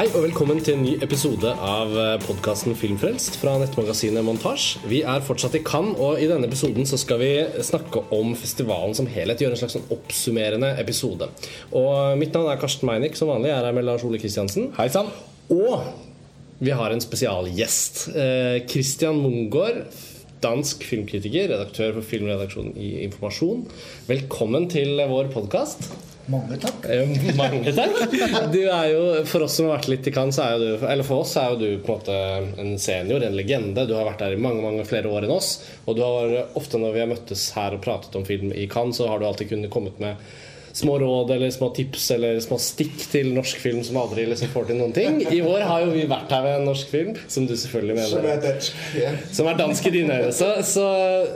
Hei og velkommen til en ny episode av podkasten Filmfrelst fra nettmagasinet Montasj. Vi er fortsatt i Cannes, og i denne episoden så skal vi snakke om festivalen som helhet. Gjøre en slags sånn oppsummerende episode. Og Mitt navn er Karsten Meinick, som vanlig. Jeg er her med Lars Ole Kristiansen. Hei sann. Og vi har en spesialgjest. Eh, Christian Mungård, dansk filmkritiker, redaktør for filmredaksjonen i Informasjon. Velkommen til vår podkast. Mange takk. Mange takk. Du er jo, For oss som har vært litt i Cannes, er jo du Eller for oss er jo du på en måte en senior, en legende. Du har vært der i mange mange flere år enn oss. Og du har ofte når vi har møttes her og pratet om film i Cannes, så har du alltid kunnet kommet med små råd eller små tips eller små stikk til norsk film som aldri liksom får til noen ting. I år har jo vi vært her med en norsk film, som du selvfølgelig mener Som er dansk. Ja. som er dansk i dine øyne. Så, så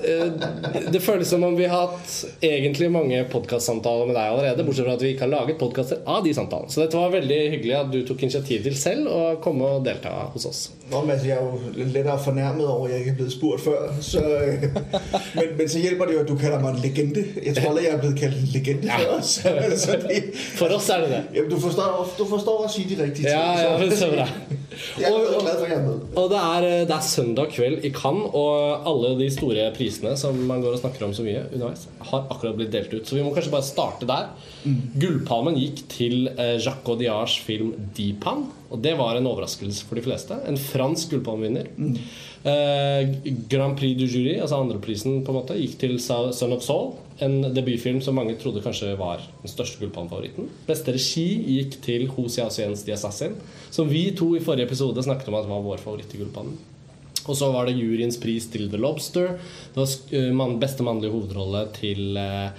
uh, det føles som om vi har hatt egentlig mange podkastsamtaler med deg allerede, bortsett fra at vi ikke har laget podkaster av de samtalene. Så dette var veldig hyggelig at du tok initiativ til selv å komme og delta hos oss. Nå, men jeg er jo lettere fornærmet over at jeg ikke er blevet spurt før. Så, men, men så hjelper det jo at du kaller meg en legende. Jeg tror aldri jeg er blevet kalt en legende Ja. Så, så det, For oss er det det. Ja, du, forstår, du forstår å si de riktige ting. Ja, så bra. Og-. Og det er, det er søndag kveld i Cannes, og alle de store prisene som man går og snakker om så mye underveis, har akkurat blitt delt ut. Så vi må kanskje bare starte der. Gullpalmen gikk til eh, Jacques Audiards film 'Deepan'. Og det var en overraskelse for de fleste. En fransk gullpalmevinner. Eh, Grand Prix du Jury, altså andreprisen, på en måte gikk til 'Son of Soul'. En debutfilm som mange trodde kanskje var den største gullpalmefavoritten. Beste regi gikk til Hos Jasiens The Assassin, som vi to i forrige episode snakket om at var vår favoritt i Gullpalmen. Og så var det juryens pris til The Lobster. Det var eh, beste mannlige hovedrolle til eh,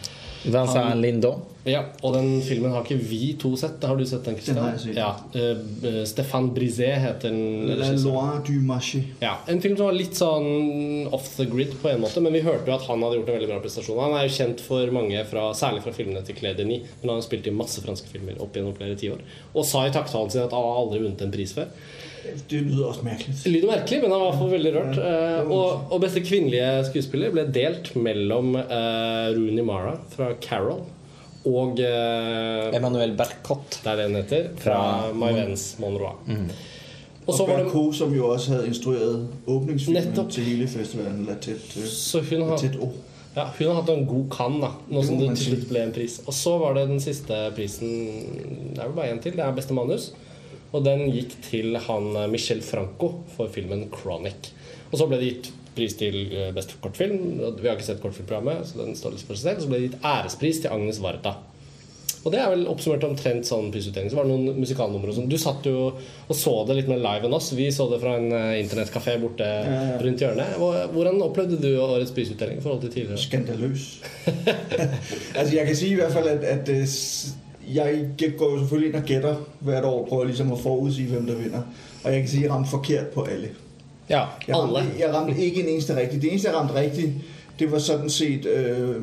Vincent Lindon. Ja, og den filmen har ikke vi to sett. Har du sett den, Christian? Ja, Uh, Stefan Brisé heter den. La Loire du Marché. Ja, En film som var litt sånn off the grid på en måte, men vi hørte jo at han hadde gjort en veldig bra prestasjon. Han er jo kjent for mange, fra, særlig fra filmene til Claire Denis, men han har spilt i masse franske filmer opp gjennom flere tiår. Og sa i takttalen sin at han aldri vunnet en pris før. Det lyder også merkelig. Det lyder merkelig, men han var for veldig rørt. Eh, og, og beste kvinnelige skuespiller ble delt mellom uh, Rooney Mara fra Carol og eh, Emmanuel Bercott. Det er det den heter. Fra Fra- My Vens Monroe. Og så Og var det Berko, som jo også hadde instrueret åpningsfilmen Nettopp. til hele festivalen. La tett, øh, Så hun La har, ja, hun har hatt en god kann, da. Nå som det til slutt ble en pris. Og så var det den siste prisen Det er vel bare én til. Det er beste manus. Og den gikk til han eh, Michel Franco for filmen 'Chronic'. Og så ble det gitt pris til best kortfilm. Vi har ikke sett kortfilmprogrammet, så den står litt for seg selv. Så ble det gitt ærespris til Agnes Varda. Og det er vel oppsummert omtrent sånn prisutdeling. Så var det noen musikalnumre og sånn. Du satt jo og så det litt mer live enn oss. Vi så det fra en eh, internettkafé borte ja. rundt hjørnet. Hvordan opplevde du årets prisutdeling i forhold til tidligere? Skandaløs. altså jeg kan si i hvert fall at, at øh, jeg går jo selvfølgelig inn og gjetter hvert år, prøver liksom å forutsi hvem der vinner. Og jeg kan si jeg ramte forkert på alle. Ja. Jeg ramte, jeg ramte ikke en eneste rigtig. Det eneste, jeg ramte rigtigt, det var sådan set øh,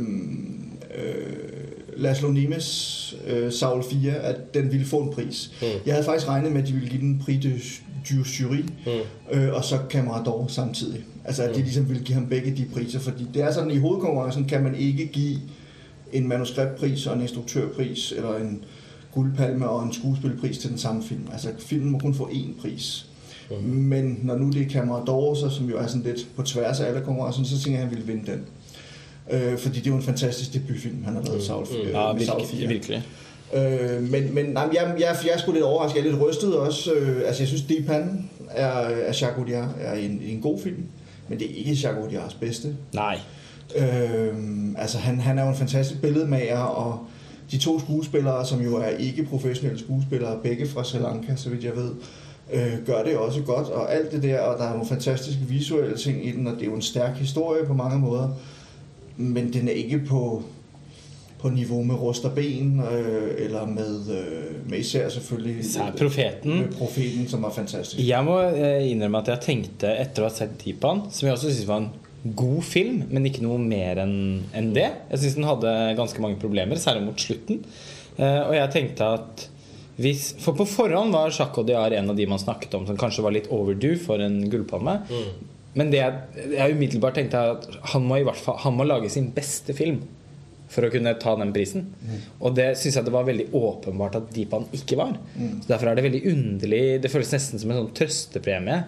øh, Laszlo Nimes øh, Saul 4, at den ville få en pris. Mm. Jeg havde faktisk regnet med, at de ville give den prix de jury, Mm. øh, og så Camarador samtidig. Altså at de Mm. ligesom ville give ham begge de priser, fordi det er sådan, i hovedkonkurrencen kan man ikke give en manuskriptpris og en instruktørpris, eller en guldpalme og en skuespilpris til den samme film. Altså filmen må kun få én pris. Mm. Men når nu det er Camerador, som jo er sådan lidt på tværs af alle konkurrencer, så tænker jeg, at han ville vinde den. Øh, fordi det er jo en fantastisk debutfilm, han har lavet, Mm. Saul, Mm. øh, ja med Saul 4. virkelig. Øh, men men nej, jeg, jeg, jeg er sgu lidt overrasket, jeg er lidt rystet også. Øh, altså jeg synes, Deepan er, er Jacques Audiard er en, en god film, men det er ikke Jacques Audiards bedste. Nei. Øh, altså han, han er jo en fantastisk billedmager, og de to skuespillere, som jo er ikke professionelle skuespillere, begge fra Sri Lanka, så vidt jeg ved, øh, gør det også godt, og alt det der, og der er nogle fantastiske visuelle ting i den, og det er jo en stærk historie på mange måder, men den er ikke på, på niveau med Rust og Ben, øh, eller med, øh, med især selvfølgelig er profeten med Profeten, som var fantastisk. Jeg må eh, innrømme at jeg tenkte etter å ha sett Deepan, som jeg også synes var en god film, men ikke noe mer enn en det. Jeg syns den hadde ganske mange problemer, særlig mot slutten. Uh, og jeg tenkte at hvis, For på forhånd var Jacques Audiard en av de man snakket om som kanskje var litt overdue for en gullpalme. Men det jeg, jeg umiddelbart tenkte er at han må i hvert fall Han må lage sin beste film for å kunne ta den prisen. Og det syns jeg det var veldig åpenbart at Deepan ikke var. Så Derfor er det veldig underlig Det føles nesten som en sånn trøstepremie.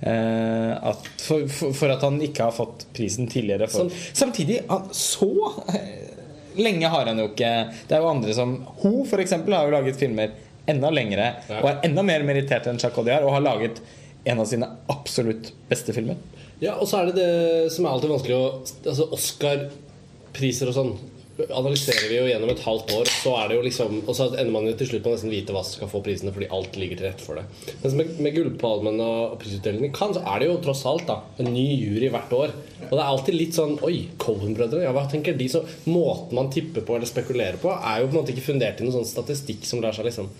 eh, at for, for, for at han ikke har fått prisen tidligere. For. Sånn. Samtidig, så eh, lenge har han jo ikke Det er jo andre som Ho, eksempel, har jo laget filmer enda lengre Ja. og er enda mer merittert enn Jacques Audiard og har laget en av sine absolutt beste filmer. Ja, og så er det det som er alltid vanskelig å Altså Oscar-priser og sånn analyserer vi jo gjennom et halvt år, så er det jo liksom Og så ender man jo til slutt på nesten vite hva som skal få prisene, fordi alt ligger til rette for det. Mens med, med Gullpalmen og prisutdelingen i Cannes, så er det jo tross alt da en ny jury hvert år. Og det er alltid litt sånn Oi, Cohen-brødrene, ja, hva tenker de? Så måten man tipper på eller spekulerer på, er jo på en måte ikke fundert i noen sånn statistikk som lar seg liksom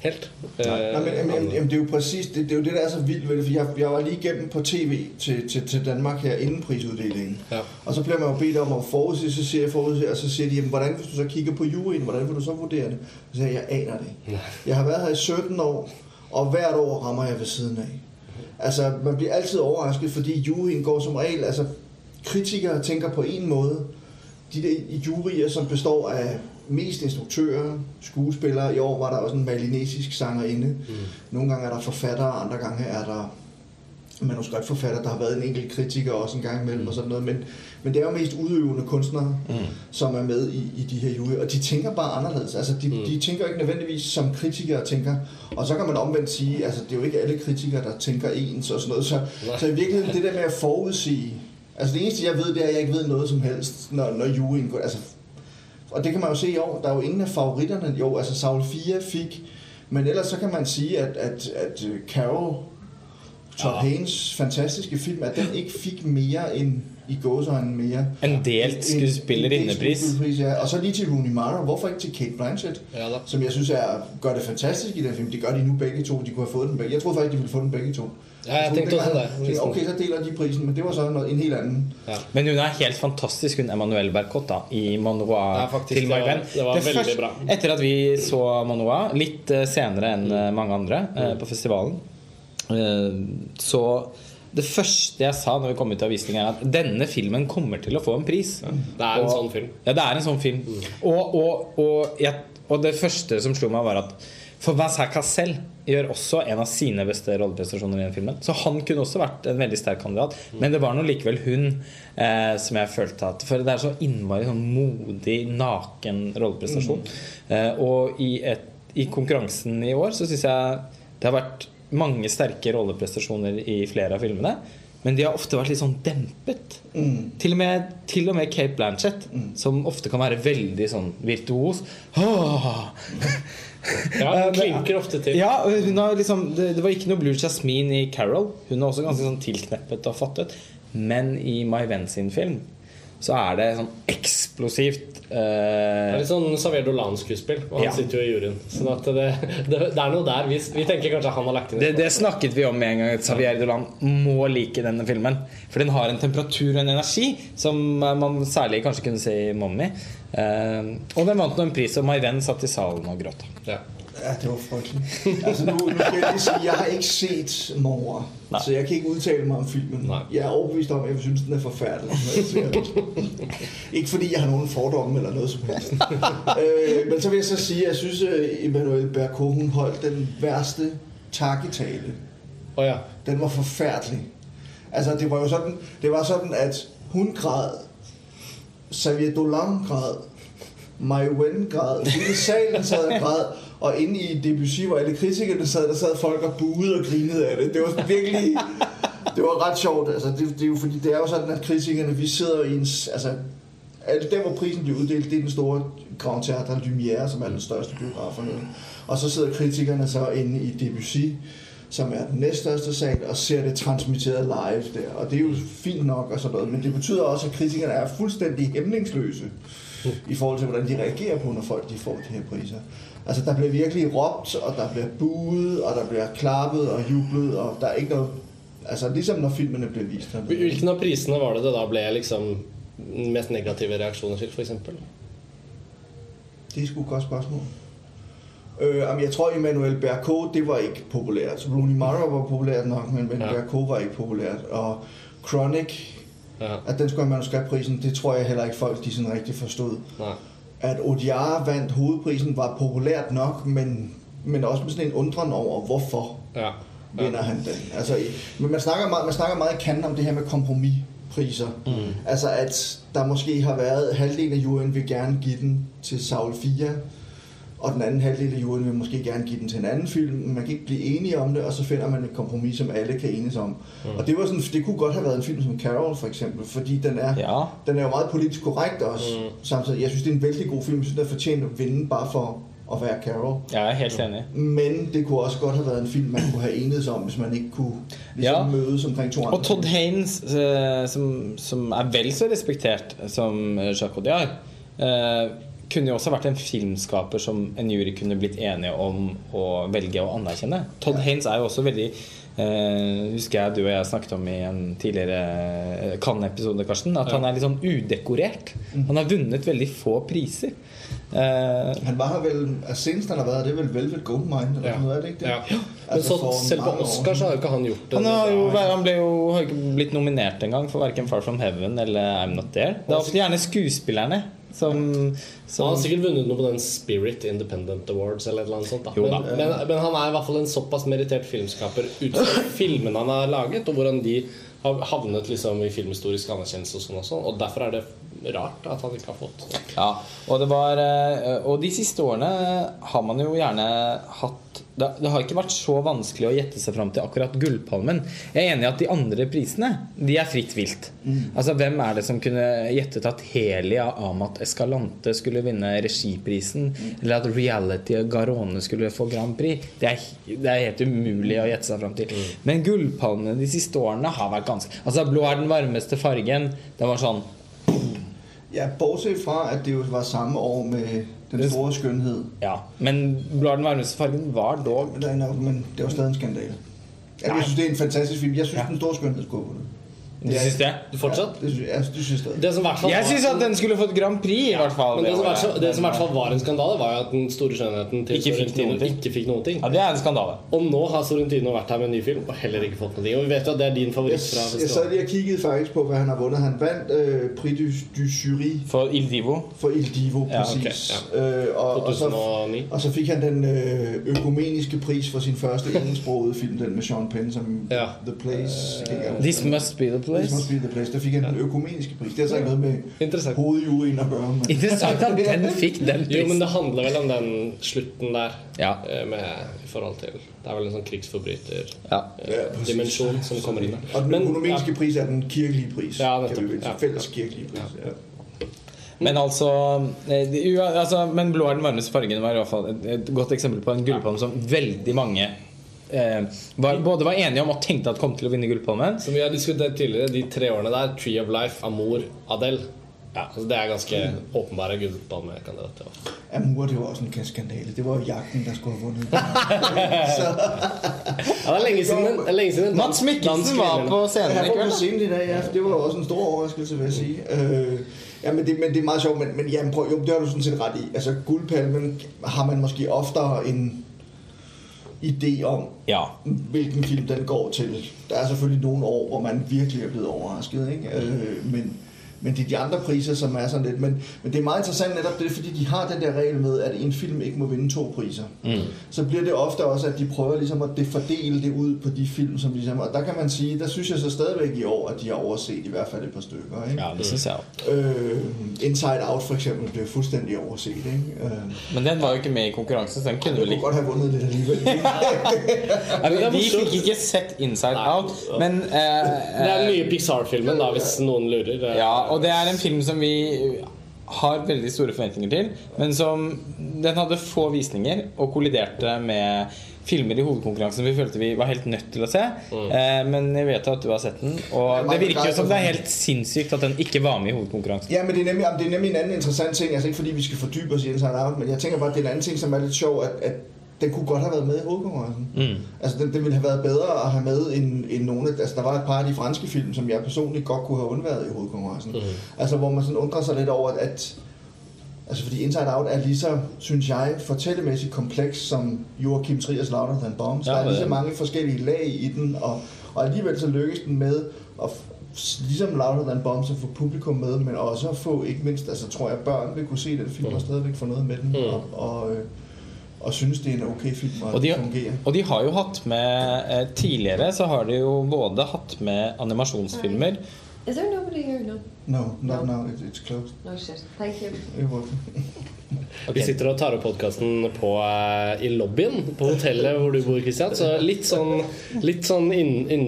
helt Nej, men, jamen, jamen, det er jo præcis, det, det er jo det, der er så vildt ved det, for jeg, jeg var lige igennem på tv til, til, til Danmark her inden prisuddelingen. Ja. Og så bliver man jo bedt om at forudse, så siger jeg forudse, og så siger de, jamen, hvordan hvis du så kigger på juryen, hvordan vil du så vurdere det? Så siger jeg, jeg aner det. Jeg har været her i 17 år, og hvert år rammer jeg ved siden af. Altså, man bliver altid overrasket, fordi juryen går som regel, altså kritikere tænker på en måde, de der juryer, som består af mest instruktører, skuespillere. I år var der også en malinesisk sangerinde. Mm. Nogle gange er der forfattere, andre gange er der manuskriptforfatter. Der har været en enkelt kritiker også en gang imellem mm. og sådan noget. Men, men det er jo mest udøvende kunstnere, mm. som er med i, i de her jule, Og de tænker bare anderledes. Altså, de, mm. de tænker ikke nødvendigvis som kritikere tænker. Og så kan man omvendt sige, altså det er jo ikke alle kritikere, der tænker ens og sådan noget. Så, så i virkeligheden det der med at forudsige, Altså det eneste, jeg ved, det er, at jeg ikke ved noget som helst, når, når juryen går... Altså, og det kan man jo se i år. Der er jo ingen af favoritterne. Jo, altså Saul 4 fik... Men ellers så kan man sige, at, at, at øh, Carol, Todd Ja. Haynes fantastiske film, at den ikke fik mere end i gåsøjne mere. En delt skuespiller indepris. ja. Og så lige til Rooney Mara. Hvorfor ikke til Kate Blanchett? Ja da. Som jeg synes er, gør det fantastisk i den film. Det gør de nu begge to. De kunne have fået den begge. Jeg troede faktisk, de ville få den begge to. Ja, jeg jeg tenkte også det. Okay, så deler de prisen, men det var så noget, en helt anden. Ja. Men hun er helt fantastisk, hun Emmanuel Bercotta i Manoa Ja, faktisk, til det My var- Venn. det var veldig bra. Etter at vi så Manoa, litt eh, senere enn eh, mange andre eh, på festivalen, eh, så det første jeg sa når vi kom ut av visningen, er at denne filmen kommer til å få en pris. Det er en Og- sånn film. Ja, det er en sånn film. Og, og, og, jeg, og det første som slo meg, var at for Vincent Cassel gjør også en av sine beste rolleprestasjoner i den filmen. Så han kunne også vært en veldig sterk kandidat. Men det var nå likevel hun eh, som jeg følte at For det er så innmari sånn modig, naken rolleprestasjon. Eh, og i, et, i konkurransen i år så syns jeg det har vært mange sterke rolleprestasjoner i flere av filmene. Men de har ofte vært litt sånn dempet. Til, og med, til og med Kate Blanchett, som ofte kan være veldig sånn virtuos. Åh! Ja, hun den klinker ofte til. Ja, hun har liksom, det, det var ikke noe Blue Jasmine i Carol. Hun er også ganske sånn tilkneppet og fattet. Men i My Venn sin film så er det sånn eksplosivt Det er eh, litt sånn Xavier Dolan-skuespill, og han Ja. sitter jo i juryen. Sånn at det, det, det er noe der. Vi, vi tenker kanskje han har lagt inn det, det snakket vi om med en gang. At Xavier Dolan må like denne filmen. For den har en temperatur og en energi som eh, man særlig kanskje kunne se i Mommy. Eh, og den vant nå en pris, og Venn satt i salen og gråt. Ja. Ja, det var frygteligt. Altså nu, nu skal jeg lige sige, jeg har ikke set Mor, Nej. så jeg kan ikke udtale mig om filmen. Nej. Jeg er overbevist om, at jeg synes, den er forfærdelig. når jeg ser ikke fordi jeg har nogen fordomme eller noget som helst. øh, men så vil jeg så sige, at jeg synes, at Emmanuel Berko, hun holdt den værste takketale. Oh ja. Den var forfærdelig. Altså, det var jo sådan, det var sådan, at hun græd, Xavier Dolan græd, My Wen græd, hele salen sad og græd, og inde i Debussy, hvor alle kritikerne sad, der sad folk og buede og grinede af det. Det var virkelig, det var ret sjovt. Altså, det, det, er jo fordi, det er jo sådan, at kritikerne, vi sidder i en, altså, der hvor prisen bliver uddelt, det er den store Grand Theater Lumière, som er den største biograf noget. Og så sidder kritikerne så inde i Debussy, som er den næststørste sal, og ser det transmitteret live der. Og det er jo fint nok og sådan noget, men det betyder også, at kritikerne er fuldstændig hæmningsløse i forhold til, hvordan de reagerer på, når folk de får de her priser. Altså, der bliver virkelig råbt, og der bliver buet, og der bliver klappet og jublet, og der er ikke noget... Altså, ligesom når filmene bliver vist. Hvilken av prisene var det det da ble liksom mest negative reaksjoner til, f.eks.? Det er sgu et godt spørgsmål. Øh, jeg tror, Emmanuel Berko, det var ikke populært. Rooney Mara var populært nok, men Emmanuel Ja. Berko var ikke populært. Og Chronic Ja. At den skulle have manuskriptprisen, det tror jeg heller ikke folk, de sådan rigtig forstod. Nei. At Odiar vandt hovedprisen var populært nok, men, men også med sådan en undren over, hvorfor Ja. vinder han den. Altså, men man snakker meget, man snakker meget i kanten om det her med kompromispriser. Mm. Altså at der måske har været halvdelen af juryen vil gerne give den til Saul 4, og den anden halvdel af juryen vil måske gerne give den til en anden film. men Man kan ikke blive enige om det, og så finder man et kompromis, som alle kan enes om. Mm. Og det, var sådan, det kunne godt have været en film som Carol, for eksempel, fordi den er, Ja. den er jo meget politisk korrekt også. Mm. Samtidig, jeg synes, det er en vældig god film. Jeg synes, den er fortjent at vinde bare for at være Carol. Er helt enig. Men det kunne også godt have været en film, man kunne have enedes om, hvis man ikke kunne ligesom Ja. mødes omkring to andre. Og Todd Haynes, eh, som, som er vel så respektert som eh, Jacques Audiard, eh, kunne jo også vært en filmskaper som en jury kunne blitt enige om å velge å anerkjenne. Todd Haynes er jo også veldig Uh, Husker jeg du og jeg snakket om i en tidligere eh, Cannes-episode, Karsten, at han er litt sånn udekorert. Han har vunnet veldig få priser. Uh, Han var vel, senest han har vært det er vel Velvet Goldmine, eller Ja. er? Ja. Men Altså, så, selv på år Oscar så har jo ikke han gjort det. Han, har jo, han ble jo har ikke blitt nominert engang for verken Far From Heaven eller I'm Not There. Det er ofte gjerne skuespillerne som, Han har sikkert vunnet noe på den Spirit Independent Awards eller noe eller annet sånt. Da. Men, da. men, men han er i hvert fall en såpass merittert filmskaper ut fra filmene han har laget, og hvordan de har havnet liksom i filmhistorisk anerkjennelse og sånn også. Og derfor er det rart at han ikke har fått Ja, og det var eh, Og de siste årene har man jo gjerne hatt det, det har ikke vært så vanskelig å gjette seg fram til akkurat Gullpalmen. Jeg er enig i at de andre prisene De er fritt vilt. Altså Hvem er det som kunne gjettet at Helia Amat Escalante skulle vinne regiprisen? Eller at Reality Garone skulle få Grand Prix? Det er, det er helt umulig å gjette seg fram til. Men Gullpalmene de siste årene har vært ganske Altså Blå er den varmeste fargen. Det var sånn Ja, bortsett fra, at det jo var samme år med Den store skønhed. Ja, men Blå den varmeste fargen var dog nok, men det var stadig en skandale. Ja, jeg synes, det er en fantastisk film. Jeg synes, Ja. Den store skønhed skulle. Du syns det? Fortsatt? Ja, det synes, jeg, det. Det som fall syns at den skulle fått Grand Prix, i hvert fall. Men det som, i hvert fall- det som i hvert fall var en skandale, var jo at den store skjønnheten til Ikke fikk noen ting. ikke fikk noen ting. Ja, det er en skandale. Og nå har Sorrentino vært her med en ny film og heller ikke fått noen ting. Og vi vet jo at det er din favoritt fra jeg lige og kiggede faktisk på, hva han har vunnet. Han vant uh, Prix du, du Jury For Il Divo. for Il Divo, Ja, okay. ja. uh, og, og, så, 2009. og så fikk han den uh, økumeniske pris for sin første engelskspråkede film, den med Sean Penn, som Ja. The Place. Uh, This must be the This place. must be the place. Der fik han den økumeniske pris. Det har så ikke noget med Interessant. hovedjuryen at gøre. Men... Interessant at den fikk den Jo, men det handler vel om den slutten der. Ja. eh, Med, i forhold til Det er vel en sånn krigsforbryter ja. eh, som kommer inn der. Og den Men, økonomiske pris er den kirkelige pris. Ja, nettopp. Ja. Felles kirkelige pris. Ja. Men altså, eh, altså Men Blå er den varmeste fargen var i hvert fall et, godt eksempel på en gullpalme som veldig mange var, både var enige om og tenkte at kom til å vinne Gullpalmen. Som vi har diskutert tidligere, de tre årene der, Tree of Life, Amor, Adele ja, altså Det er ganske åpenbare gullpalmekandidater. også. Amur, det var også en skandale. Det var jo jakten der skulle ha vunnet. Ja, det er lenge siden, det er lenge siden Mats Mikkelsen var på scenen i var på scenen i dag, ja. Det var også en stor overraskelse, vil jeg sige. Uh, ja, men det, men det er meget sjovt, men, men jamen, prøv, jo, det har du sådan set ret i. Altså, guldpalmen har man måske oftere en idé om, Ja. hvilken film den går til. Der er selvfølgelig nogle år, hvor man virkelig er blevet overrasket, ikke? Øh, men, men det er de andre priser, som er sådan lidt... Men, men det er meget interessant netop det, fordi de har den der regel med, at en film ikke må vinde to priser. Mm. Så bliver det ofte også, at de prøver ligesom at det fordele det ud på de film, som ligesom... Og der kan man sige, der synes jeg så stadigvæk i år, at de har overset i hvert fald et par stykker, ikke? ja, det synes jeg. Øh, Inside Out for eksempel blev fuldstændig overset, ikke? Øh, Men den var jo ikke med i konkurrencen, så den kunne det vel kunne ikke godt have vundet lidt alligevel. Vi fikk ikke sett Inside Out, men Det er den eh, nye Pixar-filmen, da, hvis noen lurer. Er- Ja, og det er en film som vi har veldig store forventninger til, men som Den hadde få visninger og kolliderte med filmer i hovedkonkurransen vi følte vi var helt nødt til å se. Eh, men jeg vet at du har sett den, og det virker jo som det er helt sinnssykt at den ikke var med i hovedkonkurransen. Ja, men det er, nemlig, det er nemlig en anden interessant ting. Altså ikke fordi vi skal fordype oss i den, men jeg tenker bare, at det er en anden ting, som er litt sjov, at, at den kunne godt have været med i hovedkonkurrencen. Mm. Altså, den, den, ville have været bedre at have med end, end nogle af... Altså, der var et par af de franske film, som jeg personligt godt kunne have undværet i hovedkonkurrencen. Mm. Altså, hvor man sådan undrer sig lidt over, at, Altså fordi Inside Out er lige så, synes jeg, fortællemæssigt kompleks som Joachim Triers Louder Than Bombs. Ja, der er lige så mange forskellige lag i den, og, og alligevel så lykkes den med at ligesom Louder Than Bombs at få publikum med, men også at få, ikke mindst, altså tror jeg, børn vil kunne se den film og stadigvæk få noget med den, Mm. og, og, øh, og synes, det er en ok film, og, Og de, det fungerer. og de har jo hatt med eh, Tidligere så har de jo både hatt med animasjonsfilmer Is there nobody here? No. No, not No. now, it, it's closed. No shit. Thank you. You're welcome. Vi sitter og tar opp podkasten i lobbyen på hotellet hvor du bor, Kristian Så litt sånn, litt sånn inn, inn,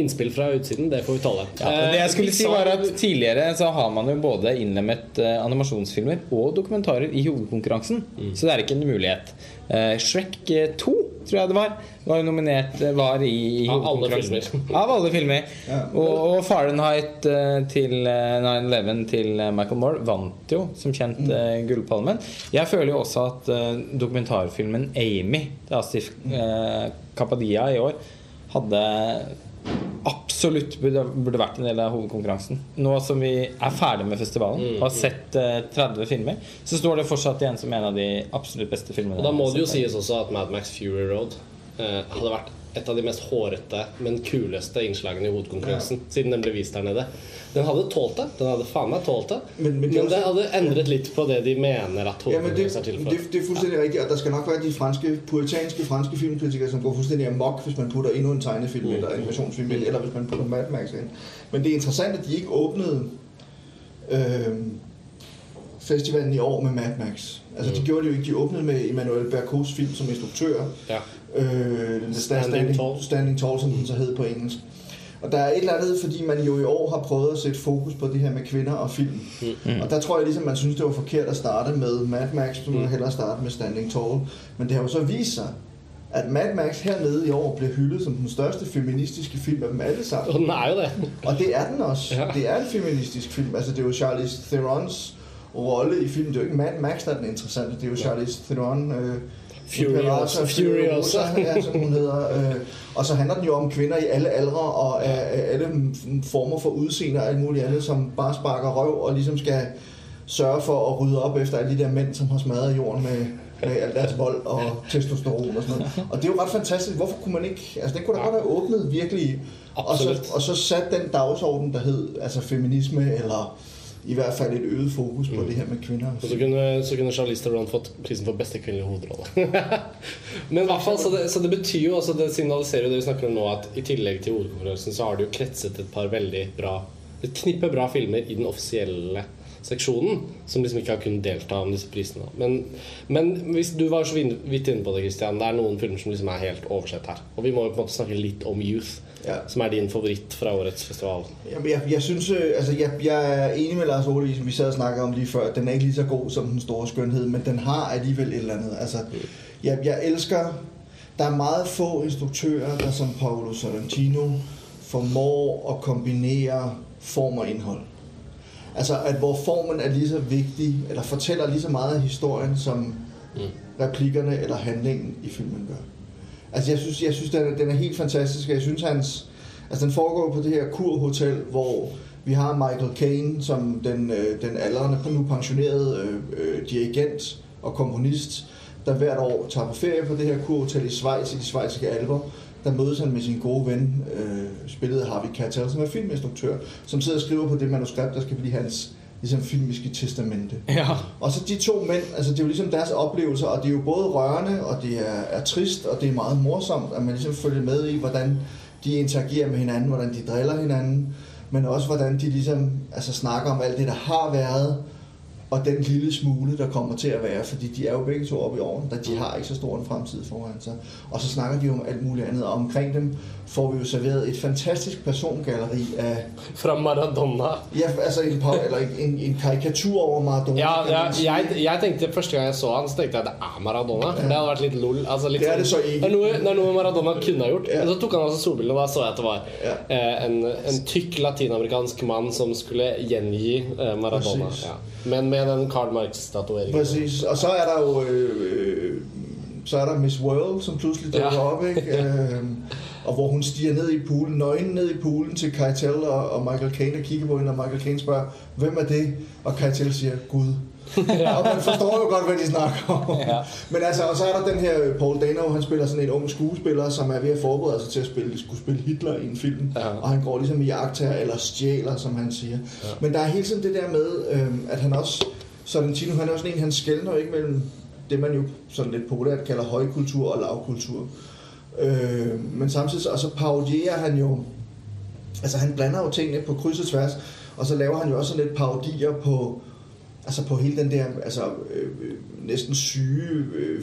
innspill fra utsiden, det får vi tåle. Ja, det jeg skulle Eh, si var at Tidligere så har man jo både innlemmet eh, animasjonsfilmer og dokumentarer i hovedkonkurransen. Så det er ikke en mulighet. Eh, Shrek eh, 2, tror jeg det var, var nominert eh, var i, i Av alle filmer. Av alle filmer. Ja. Og, og Fahrenheit eh, til eh, 9-11 til eh, Michael Moore vant jo som kjent mm. Gullpalmen. Jeg føler jo også at dokumentarfilmen 'Amy' til Asif eh, Kapadia i år hadde absolutt burde, burde vært en del av hovedkonkurransen. Nå som vi er ferdig med festivalen Mm, og har sett eh, 30 filmer, så står det fortsatt igjen som en av de absolutt beste filmene. Og da må det jo sies også at Mad Max Fury Road eh, hadde vært et av de mest hårete, men kuleste innslagene i hovedkonkurransen siden den ble vist der nede. Den hadde tålt det. Den hadde faen meg tålt det. Men- Men, men det er det også- hadde endret litt på det de mener at Ja, men det, hovedkonkurransen er til for. det, det er fuldstændig riktig. og der skal nok være de franske, puritanske franske filmkritikere, som går fullstendig amok, hvis man putter enda en tegnefilm eller animasjonsfilm ind, eller hvis man putter Mad Max inn. Men det er interessant, at de ikke åpnet øh, festivalen i år med Mad Max. Altså, de Mm. gjorde det jo ikke. De åpnet med Emmanuel Bercos film som instruktør, Ja. Øh, Standing standing, Tall. standing Tall, som den så hed på engelsk. Og der er et eller andet, fordi man jo i år har prøvet at sætte fokus på det her med kvinder og film. Mm. Og der tror jeg ligesom, man synes, det var forkert at starte med Mad Max, så Mm. man hellere starte med Standing Tall. Men det har jo så vist sig, at Mad Max hernede i år bliver hyldet som den største feministiske film af dem alle sammen. Og nej da. Og det er den også. Ja. Det er en feministisk film. Altså, det er jo Charlize Therons rolle i filmen. Det er jo ikke Mad Max, der er den interessante. Det er jo Charlize Theron... Øh, Furiosa. ja, som hun hedder. Øh, og så handler den jo om kvinder i alle aldre og alle former for udseende og alt muligt andet, som bare sparker røv og ligesom skal sørge for at rydde op efter alle de der mænd, som har smadret jorden med, med al deres vold og testosteron og sådan noget. Og det er jo ret fantastisk. Hvorfor kunne man ikke... Altså, det kunne da godt have åbnet virkelig... Og så, og så sat den dagsorden, der hed altså feminisme, eller i hvert fald et øget fokus på det her med kvinner. Og så kunne, så kunne Charlize Theron fått prisen for beste kvinnelige hovedrolle. Men i hvert fall, så det, så det betyr jo også, det signaliserer jo det vi snakker om nå, at i tillegg til hovedkonkurransen så har det jo kretset et par veldig bra Et knippe bra filmer i den offisielle seksjonen som liksom ikke har kunnet delta om disse prisene. Men, men hvis du var så vidt inne på det, Christian, det er noen filmer som liksom er helt oversett her. Og vi må jo på en måte snakke litt om Youth, Ja. som er din favoritt fra årets festival. Jamen, jeg, jeg synes, øh, altså jeg, jeg er enig med Lars Ole, som vi sad og snakket om lige før. Den er ikke lige så god som den store skønhed, men den har alligevel et eller andet. Altså, jeg, jeg elsker, der er meget få instruktører, der som Paolo Sorrentino formår at kombinere form og indhold. Altså, at hvor formen er lige så vigtig, eller fortæller lige så meget af historien, som replikkerne eller handlingen i filmen gør. Altså, jeg synes, jeg synes den, er, den er helt fantastisk, jeg synes, hans... Altså, den foregår på det her kurhotel, hvor vi har Michael Caine som den, øh, den aldrende, nu pensionerede øh, øh, dirigent og komponist, der hvert år tager på ferie på det her kurhotel i Schweiz, i de svejsiske alber. Der mødes han med sin gode ven, øh, spillet Harvey Keitel, som er filminstruktør, som sidder og skriver på det manuskript, der skal blive hans ligesom filmiske testamente. Ja. Og så de to mænd, altså det er jo ligesom deres oplevelser, og det er jo både rørende, og det er, er trist, og det er meget morsomt, at man ligesom følger med i, hvordan de interagerer med hinanden, hvordan de driller hinanden, men også hvordan de ligesom altså, snakker om alt det, der har været, og den lille smule, der kommer til at være, fordi de er jo begge to oppe i årene, da de har ikke så stor en fremtid foran sig. Og så snakker de om alt muligt andet, og omkring dem får vi jo serveret et fantastisk persongalleri af, Fra Maradona ja, altså en, par- eller en, en karikatur over Maradona. Ja, ja jeg, jeg tenkte Første gang jeg så han, så tenkte jeg at det er Maradona. For det hadde vært litt lol. Altså litt Det er det så ikke. Det er noe, det er noe Maradona kunne ha gjort. Ja. Men så tok han også solbrillene, og da så jeg at det var Ja. eh, en, en tykk latinamerikansk mann som skulle gjengi eh, Maradona. Ja. Men med den Karl Marx-tatoveringen. Præcis. Og så er der jo... Øh, øh, så er der Miss World, som pludselig dukker Ja. op, ikke? Øh, og hvor hun stiger ned i poolen, nøgen ned i poolen til Keitel og, Michael Caine og kigger på hende, og Michael Caine spørger, hvem er det? Og Keitel siger, Gud. og man forstår jo godt, hvad de snakker om. Ja. Men altså, og så er der den her Paul Dano, han spiller sådan en ung skuespiller, som er ved at forberede sig til at spille, skulle spille Hitler i en film. Ja. Og han går ligesom i jagttager, eller stjæler, som han siger. Ja. Men der er hele tiden det der med, øh, at han også, Sorrentino, han er også en, han skældner ikke mellem det, man jo sådan lidt populært kalder højkultur og lavkultur. Øh, men samtidig, og så parodierer han jo, altså han blander jo tingene på kryds og tværs, og så laver han jo også sådan lidt parodier på, altså på hele den der altså, øh, øh, næsten syge øh,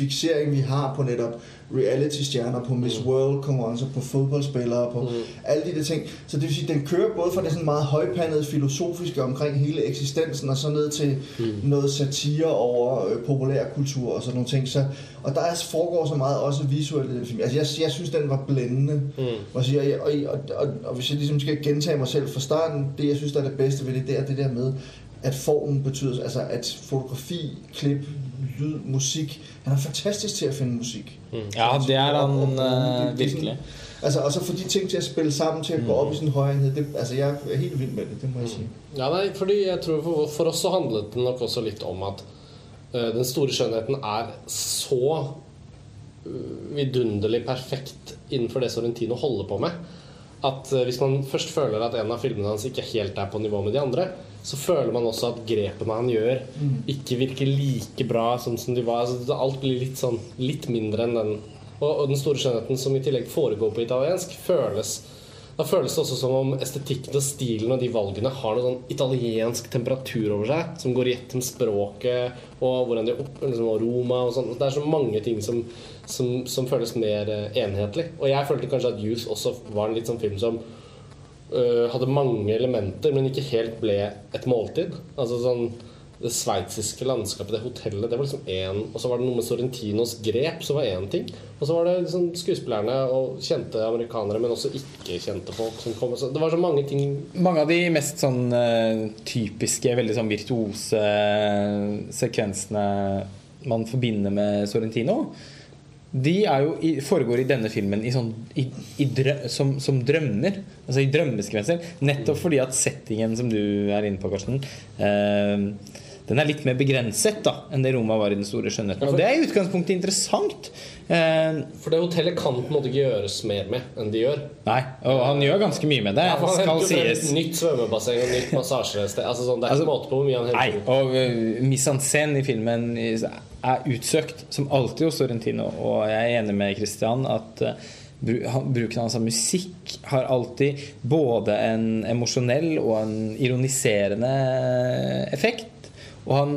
fixering, vi har på netop reality-stjerner, på Miss World-konkurrencer, på fodboldspillere, på mm. alle de der ting. Så det vil sige, den kører både fra det sådan meget højpandede filosofiske omkring hele eksistensen, og så ned til mm. noget satire over øh, populærkultur og sådan nogle ting. Så, og der er, foregår så meget også visuelt i den film. Altså, jeg, jeg synes, den var blændende. Mm. Og, så, og, og, og, og, og hvis jeg ligesom skal gentage mig selv fra starten, det jeg synes, der er det bedste ved det, det er det der med, at formen betyder, altså at fotografi, klip, lyd, musik, han er fantastisk til at finde musik. Ja, det er Og- og han Det er sådan- virkelig. Altså, og så få de ting til at spille sammen, til at gå op i sin en det, altså jeg er helt vild med det, det må jeg sige. Ja, nei, fordi jeg tror for, for oss så handlet det nok også litt om at øh, den store skjønnheten er så eh, vidunderlig perfekt innenfor det Sorrentino holder på med, at øh, hvis man først føler at en av filmene hans ikke helt er på nivå med de andre, så føler man også at grepene han gjør, ikke virker like bra sånn som de var. Altså, alt blir litt sånn litt mindre enn den. Og, og den store skjønnheten som i tillegg foregår på italiensk, føles da føles det også som om estetikken og stilen og de valgene har noe sånn italiensk temperatur over seg, som går i ett med språket og hvordan de opp, liksom, og Roma og sånn. Det er så mange ting som, som, som føles mer eh, enhetlig. Og jeg følte kanskje at Youth også var en litt sånn film som hadde mange elementer, men ikke helt ble et måltid. Altså sånn det sveitsiske landskapet, det hotellet, det var liksom én Og så var det noe med Sorrentinos grep, som var én ting. Og så var det liksom skuespillerne og kjente amerikanere, men også ikke kjente folk som kom. Så det var så mange ting Mange av de mest sånn eh, typiske, veldig sånn virtuose sekvensene man forbinder med Sorrentino, de i, foregår i denne filmen i sånn, i, i drø, som, som drømmer. Altså i drømmesekvenser. Nettopp fordi at settingen som du er inne på, Karsten, eh, den er litt mer begrenset da enn det Roma var i Den store skjønnheten. Og det er i utgangspunktet interessant. Eh, For det hotellet kan på en måte ikke gjøres mer med enn de gjør. nei, og han gjør ganske mye med det, Ja, for han skal henter sies. nytt svømmebasseng og nytt massasjested. Altså sånn, det er Altså, ikke måte på hvor mye han Nei, og uh, mise en scène i filmen er utsøkt, som alltid hos Sorrentino. Og jeg er enig med Christian at uh, bruken hans av musikk har alltid både en emosjonell og en ironiserende effekt. Og han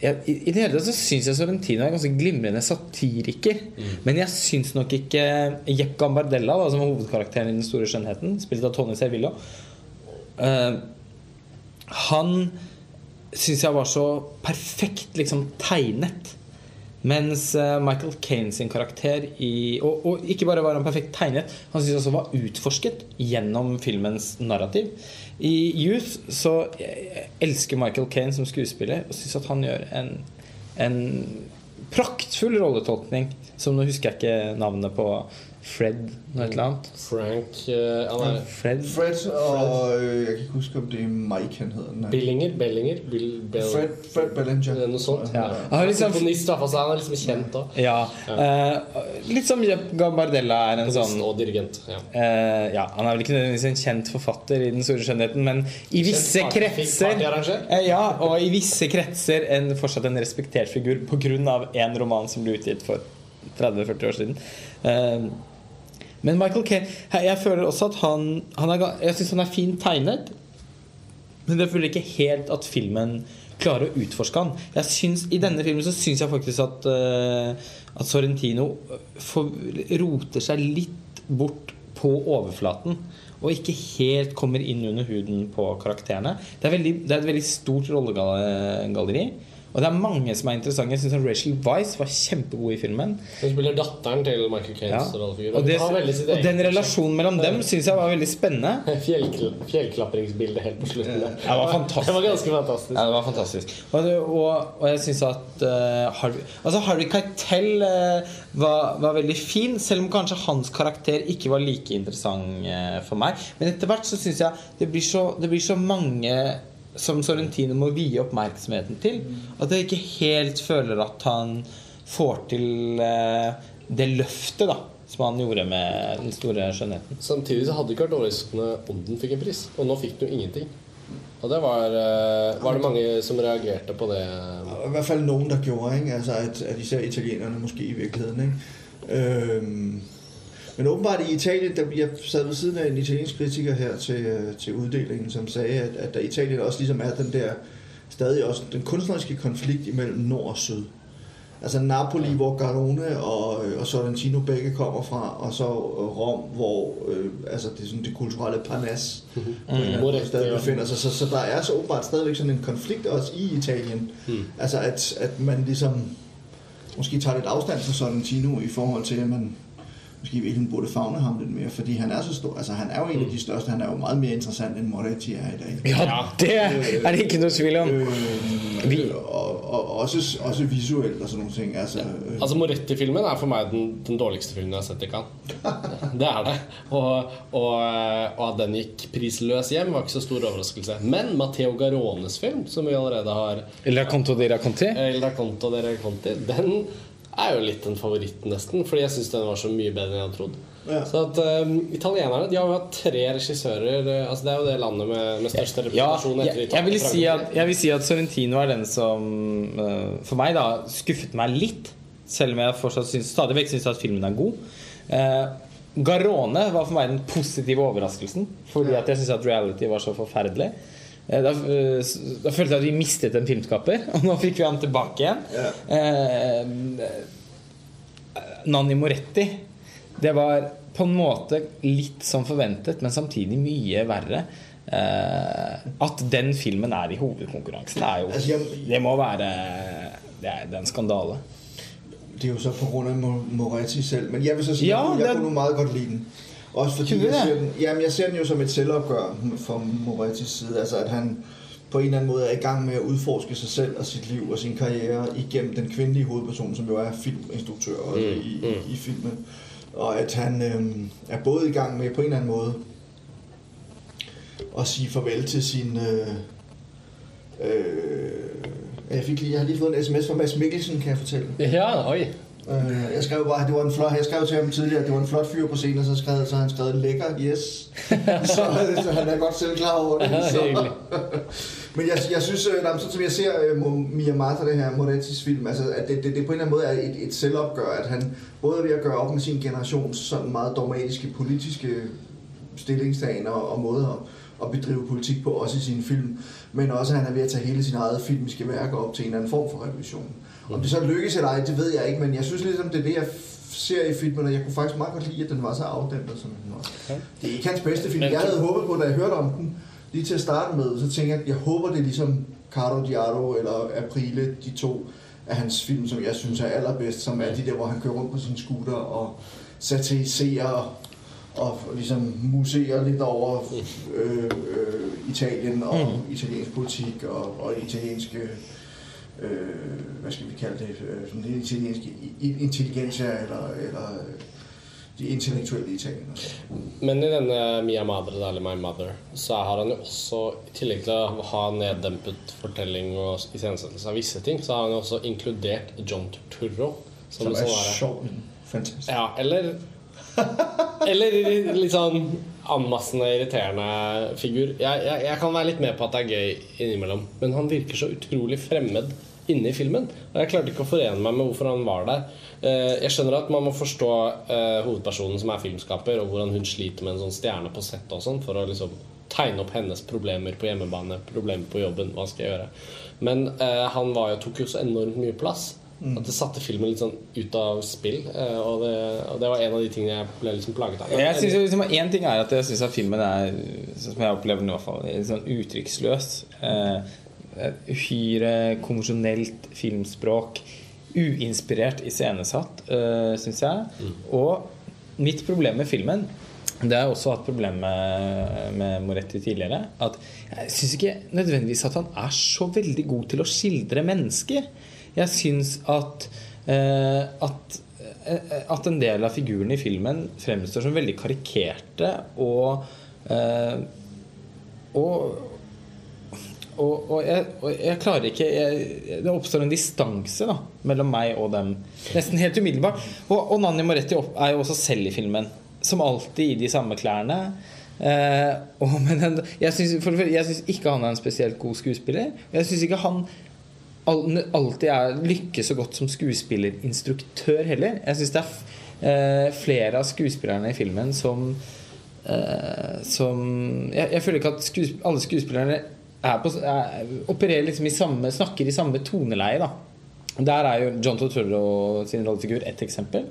jeg, I i det hele tatt så syns jeg Sorrentino er en ganske glimrende satiriker. Men jeg syns nok ikke Jepp Gambardella, da, som er hovedkarakteren i Den store skjønnheten, spilt av Tony Servillo uh, Han syns jeg var så perfekt liksom tegnet. Mens eh, Michael Caine sin karakter i, og, og ikke bare var han perfekt tegnet, han syns også var utforsket gjennom filmens narrativ. I Youth så elsker Michael Caine som skuespiller og syns at han gjør en, en praktfull rolletolkning. Som nå husker jeg ikke navnet på Fred noe et eller annet. Frank uh, er Fred Fred og jeg kan ikke huske, om det er Mike, han heter. Nei. Billinger? Bellinger? Bill, Bell, Fred, Fred Bellinger. Noe sånt. Ja. Ja. Han er liksom- Komponist, hvert han er liksom kjent òg. Ja. Uh, litt som Jepp Gambardella er en sånn Og dirigent. Ja. Uh, ja, Han er vel ikke nødvendigvis en kjent forfatter i Den store skjønnheten, men i visse kjent kretser eh, Ja, og i visse kretser en, fortsatt en respektert figur pga. en roman som ble utgitt for 30-40 år siden. Eh, men Michael Caine Jeg føler også at han, han er, Jeg syns han er fint tegnet, men jeg føler ikke helt at filmen klarer å utforske han. Jeg synes, I denne filmen så syns jeg faktisk at, uh, at Sorrentino for, roter seg litt bort på overflaten. Og ikke helt kommer inn under huden på karakterene. Det er, veldig, det er et veldig stort rollegalleri. Og det er mange som er interessante. Jeg syns Rachel Weisz var kjempegod i filmen. Hun spiller datteren til Michael Ja. Caines. Og, det, og den relasjonen mellom dem syns jeg var veldig spennende. Fjellkl Fjellklapringsbildet helt på slutten. der. Det var fantastisk. Det var ganske fantastisk. Ja, det var fantastisk. Og, og, og jeg syns at uh, Harvey, altså Harvey Keitel uh, var, var veldig fin, selv om kanskje hans karakter ikke var like interessant uh, for meg. Men etter hvert så syns jeg det blir, så, det blir så mange som Sorrentino må vie oppmerksomheten til, at jeg ikke helt føler at han får til eh, det løftet da som han gjorde med Den store skjønnheten. Samtidig så hadde det ikke vært overraskende om den fikk en pris. Og nå fikk den jo ingenting. Og det var, eh, var det mange som reagerte på det. I hvert fall noen der gjorde, ikke? Altså, at, at især italienerne måske i virkeligheten. Ikke? Øhm, men åbenbart i Italien, der, jeg sad ved siden af en italiensk kritiker her til, øh, til uddelingen, som sagde, at, at der i Italien også ligesom er den der, stadig også den kunstneriske konflikt imellem nord og syd. Altså Napoli, hvor Garone og, øh, og Sorrentino begge kommer fra, og så øh, Rom, hvor øh, altså det, er sådan det kulturelle parnas på en eller anden måde stadig ja. befinder sig. Så, så der er så åbenbart stadigvæk sådan en konflikt også i Italien. Mm. Altså at, at man ligesom måske tager lidt afstand fra Sorrentino i forhold til, at man måske i virkeligheden burde fagne ham lidt mere, fordi han er så stor. Altså han er jo en af de største, han er jo meget mere interessant end Moretti er i dag. Ja, det er det ikke noe tvil om. Øh, Vi- og, og også, også visuelt og sådan nogle ting. Altså, ja. Altså Moretti-filmen er for meg den, den dårligste filmen jeg har sett i Cannes. Det er det. Og, og, og at den gikk prisløs hjem, var ikke så stor overraskelse. Men Matteo Garones film, som vi allerede har Il Conto di Racconti. Il Racconto de Racconti, den er jo litt en favoritt, nesten. Fordi jeg syns den var så mye bedre enn jeg hadde trodd. Ja. Så at um, Italienerne de har jo hatt tre regissører. eh, Altså Det er jo det landet med, med største representasjon jeg, ja, jeg, vil si at, jeg vil si at Sorrentino er den som uh, for meg da skuffet meg litt. Selv om jeg fortsatt synes, stadig vekk syns at filmen er god. Uh, Garone var for meg den positive overraskelsen. Fordi at jeg syns at reality var så forferdelig. Eh, Da, eh, da følte jeg at vi mistet en filmskaper, og nå fikk vi han tilbake igjen. Eh, Nanni Moretti Det var på en måte litt som forventet, men samtidig mye verre. Eh, at den filmen er i hovedkonkurransen, jo Altså, Det må være Det er, det er en skandale. det er jo så på grund af Moretti selv. Men jeg vil så si Ja, jeg, kunne meget godt lide den. Også fordi jeg ser, den, jamen, jeg ser den jo som et selvopgør fra Morettis side. Altså at han på en eller anden måde er i gang med at udforske sig selv og sit liv og sin karriere igennem den kvindelige hovedperson, som jo er filminstruktør Mm, i, mm. i, i filmen. Og at han øh, er både i gang med på en eller anden måde at sige farvel til sin... Øh, øh, jeg, fik lige, jeg har lige fået en sms fra Mads Mikkelsen, kan jeg fortælle. Ja, oi. Øh, jeg skrev bare, det var en flot, jeg skrev til ham tidligere, at det var en flot fyr på scenen, og så, skrev, så han skrevet lækker, yes. så, så, han er godt selv klar over det. Så. Men jeg, jeg synes, øh, nej, sådan som jeg ser uh, Mia Miyamata, det her Morettis film, altså, at det, det, det på en eller anden måde er et, et selvopgør, at han både er ved at gøre op med sin generations sådan meget dogmatiske politiske stillingstagen og, og måder at, at bedrive politik på, også i sine film, men også at han er ved at tage hele sin eget filmiske værk op til en eller anden form for revision. Om det så lykkes eller ej, det ved jeg ikke, men jeg synes ligesom, det er det, jeg ser i filmen, og jeg kunne faktisk meget godt lide, at den var så afdæmpet, som den var. Det er ikke hans bedste film. Jeg havde håbet på, da jeg hørte om den, lige til at starte med, så tænker jeg, jeg håber, det er ligesom Caro Diaro eller Aprile, de to af hans film, som jeg synes er allerbedst, som er de der, hvor han kører rundt på sin scooter og satiriserer og ligesom museer lidt over øh, øh, Italien og mm. italiensk politik og, og italienske øh, hvad skal vi kalde det, øh, sådan lidt italiensk i- i- eller, eller øh, de intellektuelle i italienere. Men i denne Mia Madre, eller My Mother, så har han jo også, i tillegg til å ha neddempet fortelling og iscenesettelse av visse ting, så har han jo også inkludert John Turturro. Som, Som er sånn fantastisk. Ja, eller Eller litt sånn anmassende irriterende figur. Jeg, jeg, jeg kan være litt med på at det er gøy innimellom, men han virker så utrolig fremmed inne i filmen. Og jeg klarte ikke å forene meg med hvorfor han var der. Eh, Jeg skjønner at man må forstå eh, hovedpersonen som er filmskaper, og hvordan hun sliter med en sånn stjerne på settet og sånn, for å liksom tegne opp hennes problemer på hjemmebane, problemer på jobben. Hva skal jeg gjøre? Men eh, han var jo, tok jo så enormt mye plass. At det satte filmen litt sånn ut av spill. eh, Og det, og det var en av de tingene jeg ble liksom plaget av. Jeg synes liksom en ting er at jeg syns filmen er, sånn som jeg opplever den i hvert fall, litt sånn uttrykksløs. Eh, uhyre konvensjonelt filmspråk. Uinspirert iscenesatt, uh, syns jeg. Og mitt problem med filmen det har jeg også hatt problem med, med Moretti tidligere. At jeg syns ikke nødvendigvis at han er så veldig god til å skildre mennesker. Jeg syns at, eh, at eh, at en del av figurene i filmen fremstår som veldig karikerte og eh, og og, og, jeg, og jeg klarer ikke jeg, Det oppstår en distanse da mellom meg og dem. Nesten helt umiddelbart. Og, Nanni Moretti er jo også selv i filmen. Som alltid i de samme klærne. Eh, men jeg syns ikke han er en spesielt god skuespiller. Jeg syns ikke han alltid er, lykkes så godt som skuespillerinstruktør heller. Jeg syns det er eh, flere av skuespillerne i filmen som eh, Som jeg, jeg føler ikke at skuesp alle skuespillerne er på, er, opererer liksom i samme snakker i samme toneleie. da Der er jo John Totoro sin rollefigur ett eksempel.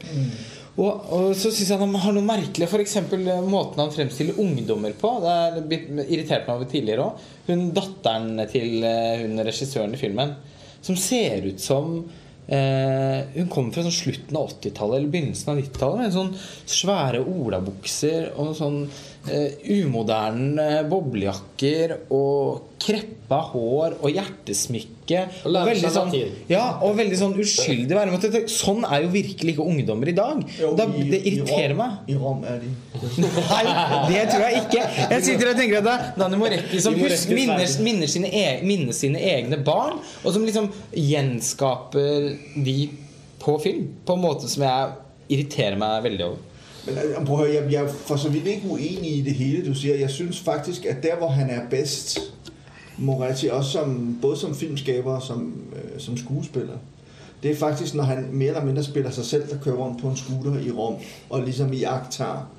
Og, og så syns jeg han har noe merkelig. F.eks. måten han fremstiller ungdommer på. Det har irritert meg over tidligere òg. Hun datteren til eh, hun regissøren i filmen, som ser ut som eh, Hun kommer fra sånn slutten av 80-tallet eller begynnelsen av 90-tallet med sånn svære olabukser og sånn umoderne boblejakker og kreppa hår og hjertesmykke. Og og veldig sånn, ja, og veldig sånn uskyldig væremåte. Det- Sånn er jo virkelig ikke ungdommer i dag. Jo, Da, det irriterer meg. I Rom de. Nei, det tror jeg ikke. Jeg sitter og tenker at det er Danny Moretti som husker, minner, minner, sine e minner sine egne barn, og som liksom gjenskaper de på film på en måte som jeg irriterer meg veldig over. Prøv høre, jeg, jeg er for så vidt ikke uenig i det hele, du siger. Jeg synes faktisk, at der, hvor han er bedst, Moretti, også som, både som filmskaber og som, øh, som skuespiller, det er faktisk, når han mere eller mindre spiller sig selv, der kører rundt på en scooter i Rom, og ligesom i tager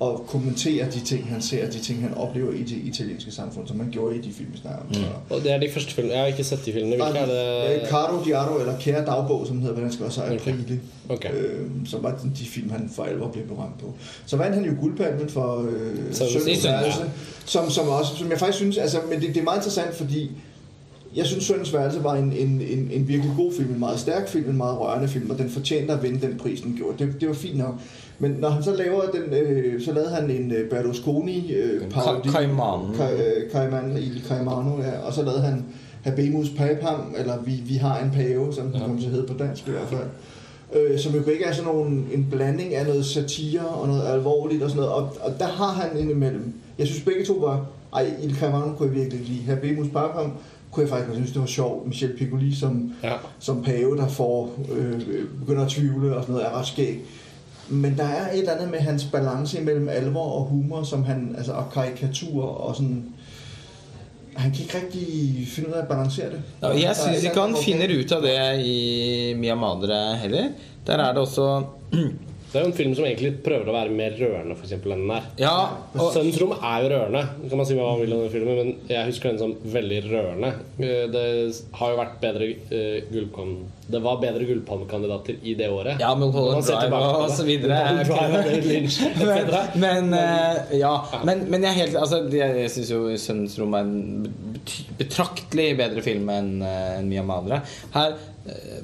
og kommenterer de ting, han ser, de ting, han oplever i det italienske samfunn, som han gjorde i de filmene vi snakker om. Så- Og det er de første filmene. Jeg har ikke sett de filmene. Hvilke er Øh, det? Caro Diaro, eller Kære Dagbog, som heter hvordan skal også have Okay. okay. Øh, som var de film, han for alvor ble berømt på. Så vant han jo Gullpalmen for øh, Søndens Søndens Søn, ja. Værelse, som, som, også, som jeg faktisk synes, altså, men det, det er meget interessant, fordi jeg synes, Søndens Værelse var en, en, en, en virkelig god film, en meget stærk film, en meget rørende film, og den fortjente at vinde den pris, den gjorde. Det, det var fint nok. Men når han så laver den, øh, så lavede han en øh, Berlusconi øh, parodi. Caimano. Caiman. Ka- øh, Il Caimano, ja. Og så lavede han Habemus Papam, eller vi, vi har en pave, som den Ja. kommer til at hedde på dansk i hvert fald. Øh, som jo ikke er sådan nogen, en blanding af noget satire og noget alvorligt og sådan noget. Og, og der har han indimellem. Jeg synes begge to var, ej, Il Caimano kunne jeg virkelig lide. Habemus Papam kunne jeg faktisk synes, det var sjovt. Michel Piccoli som, Ja. som pave, der får, øh, begynder at tvivle og sådan noget, er ret skæg. Men der er et eller andet med hans balance mellem alvor og humor, som han, altså, og karikatur og sådan... Han kan ikke rigtig finde ud af at balancere det. Ja, jeg syns ikke han finner ut av det i Mia Madre heller. Der er det også Det er jo en film som egentlig prøver å være mer rørende for eksempel, enn den er. Ja, og, Sønnens rom er jo rørende, kan man si hva man vil om den filmen, men jeg husker den som veldig rørende. Eh, Det har jo vært bedre uh, gullpalm... Det var bedre gullpalmekandidater i det året. ja, men Holland Drive og, og så videre. Men, eh, ja, men, men jeg helt Altså, jeg, jeg syns jo 'Sønnens rom' er en betraktelig bedre film enn eh, enn Mia Madre. Her eh,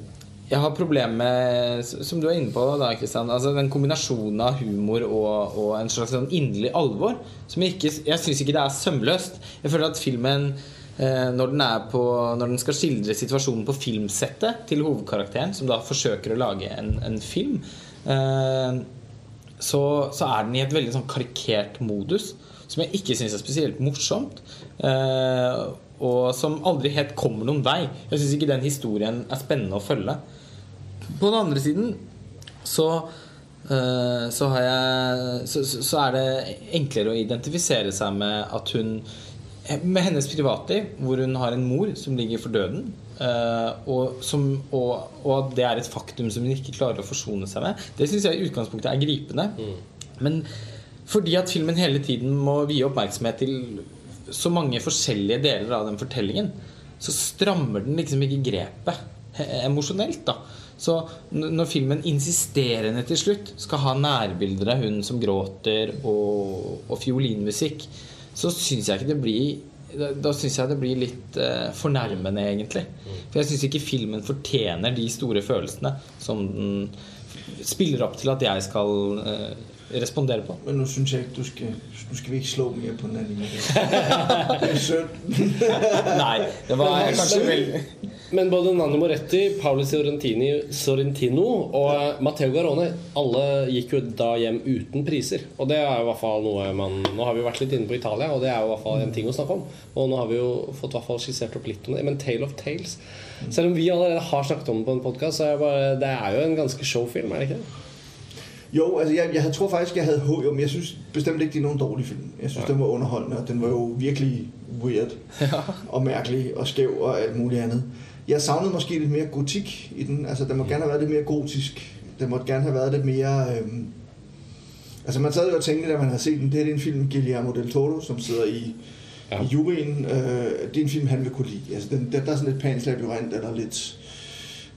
jeg har problemer med, som du er inne på, da, Kristian, altså den kombinasjonen av humor og, og en slags sånn inderlig alvor. Som jeg ikke, jeg syns ikke det er sømløst. Jeg føler at filmen eh, når den, på, når den skal skildre situasjonen på filmsettet til hovedkarakteren, som da forsøker å lage en, en film, eh, så, så er den i et veldig sånn karikert modus som jeg ikke syns er spesielt morsomt. Eh, og som aldri helt kommer noen vei. Jeg syns ikke den historien er spennende å følge. På den andre siden så eh, så har jeg så, så, er det enklere å identifisere seg med at hun Med hennes privatliv, hvor hun har en mor som ligger for døden. Eh, og, som, og, og at det er et faktum som hun ikke klarer å forsone seg med. Det syns jeg i utgangspunktet er gripende. Men fordi at filmen hele tiden må vie oppmerksomhet til så mange forskjellige deler av den fortellingen, så strammer den liksom ikke grepet emosjonelt. da Så når filmen insisterende til slutt skal ha nærbilder av hun som gråter, og, og fiolinmusikk, så syns jeg ikke det blir da, da syns jeg det blir litt eh, fornærmende, egentlig. For jeg syns ikke filmen fortjener de store følelsene som den spiller opp til at jeg skal eh, respondere på. Men nå synes jeg ikke, du skal, du skal vi ikke slå mye på den anden måde. det synd. Nei, det var kanskje veldig Men både Nanni Moretti, Paolo Sorrentini, Sorrentino og Matteo Garone Alle gikk jo da hjem uten priser. Og det er jo i hvert fall noe man Nå har vi jo vært litt inne på Italia, og det er jo i hvert fall en ting å snakke om. Og nå har vi jo fått i hvert fall skissert opp litt om det. Men Tale of Tales Selv om vi allerede har snakket om det på en podkast, så er det, bare, det er jo en ganske showfilm, er det ikke det? Jo, altså jeg, jeg tror faktisk, jeg havde håb, men jeg synes bestemt ikke, det er nogen dårlig film. Jeg synes, Ja. den var underholdende, og den var jo virkelig weird og mærkelig og skæv og alt muligt andet. Jeg savnede måske lidt mere gotik i den. Altså, den må gerne have været lidt mere gotisk. Den måtte gerne have været lidt mere... Øhm... Altså, man sad jo og tænkte, da man havde set den, det her det er en film Guillermo del Toro, som sidder i, Ja. ja. i juryen. Øh, det er en film, han vil kunne lide. Altså, den, der, der er sådan lidt Pan's Labyrinth, eller lidt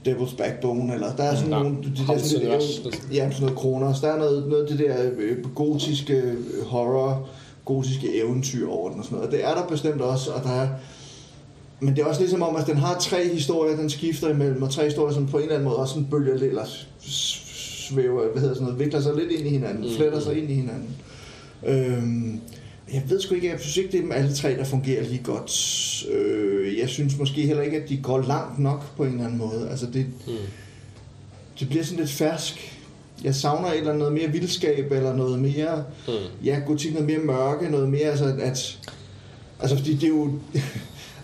Devil's Backbone, eller der er sådan mm, nogle... Det, det, Hans sådan liksom. Ja, sådan noget kroner. Så der er noget, noget det der øh, gotiske øh, horror, gotiske eventyr over den og sådan noget. Og det er der bestemt også, og der er... Men det er også ligesom om, at den har tre historier, den skifter imellem, og tre historier, som på en eller anden måde også sådan bølger lidt, eller svæver, hvad hedder sådan noget, vikler sig lidt ind i hinanden, mm. fletter sig ind i hinanden. Øhm, jeg ved sgu ikke, jeg synes ikke, det er dem alle tre, der fungerer lige godt. Øh, jeg synes måske heller ikke, at de går langt nok på en eller anden måde. Altså det, Mm. det bliver sådan lidt fersk. Jeg savner et eller andet noget mere vildskab, eller noget mere, Mm. ja, gotik noget mere mørke, noget mere, altså at, altså fordi det er jo,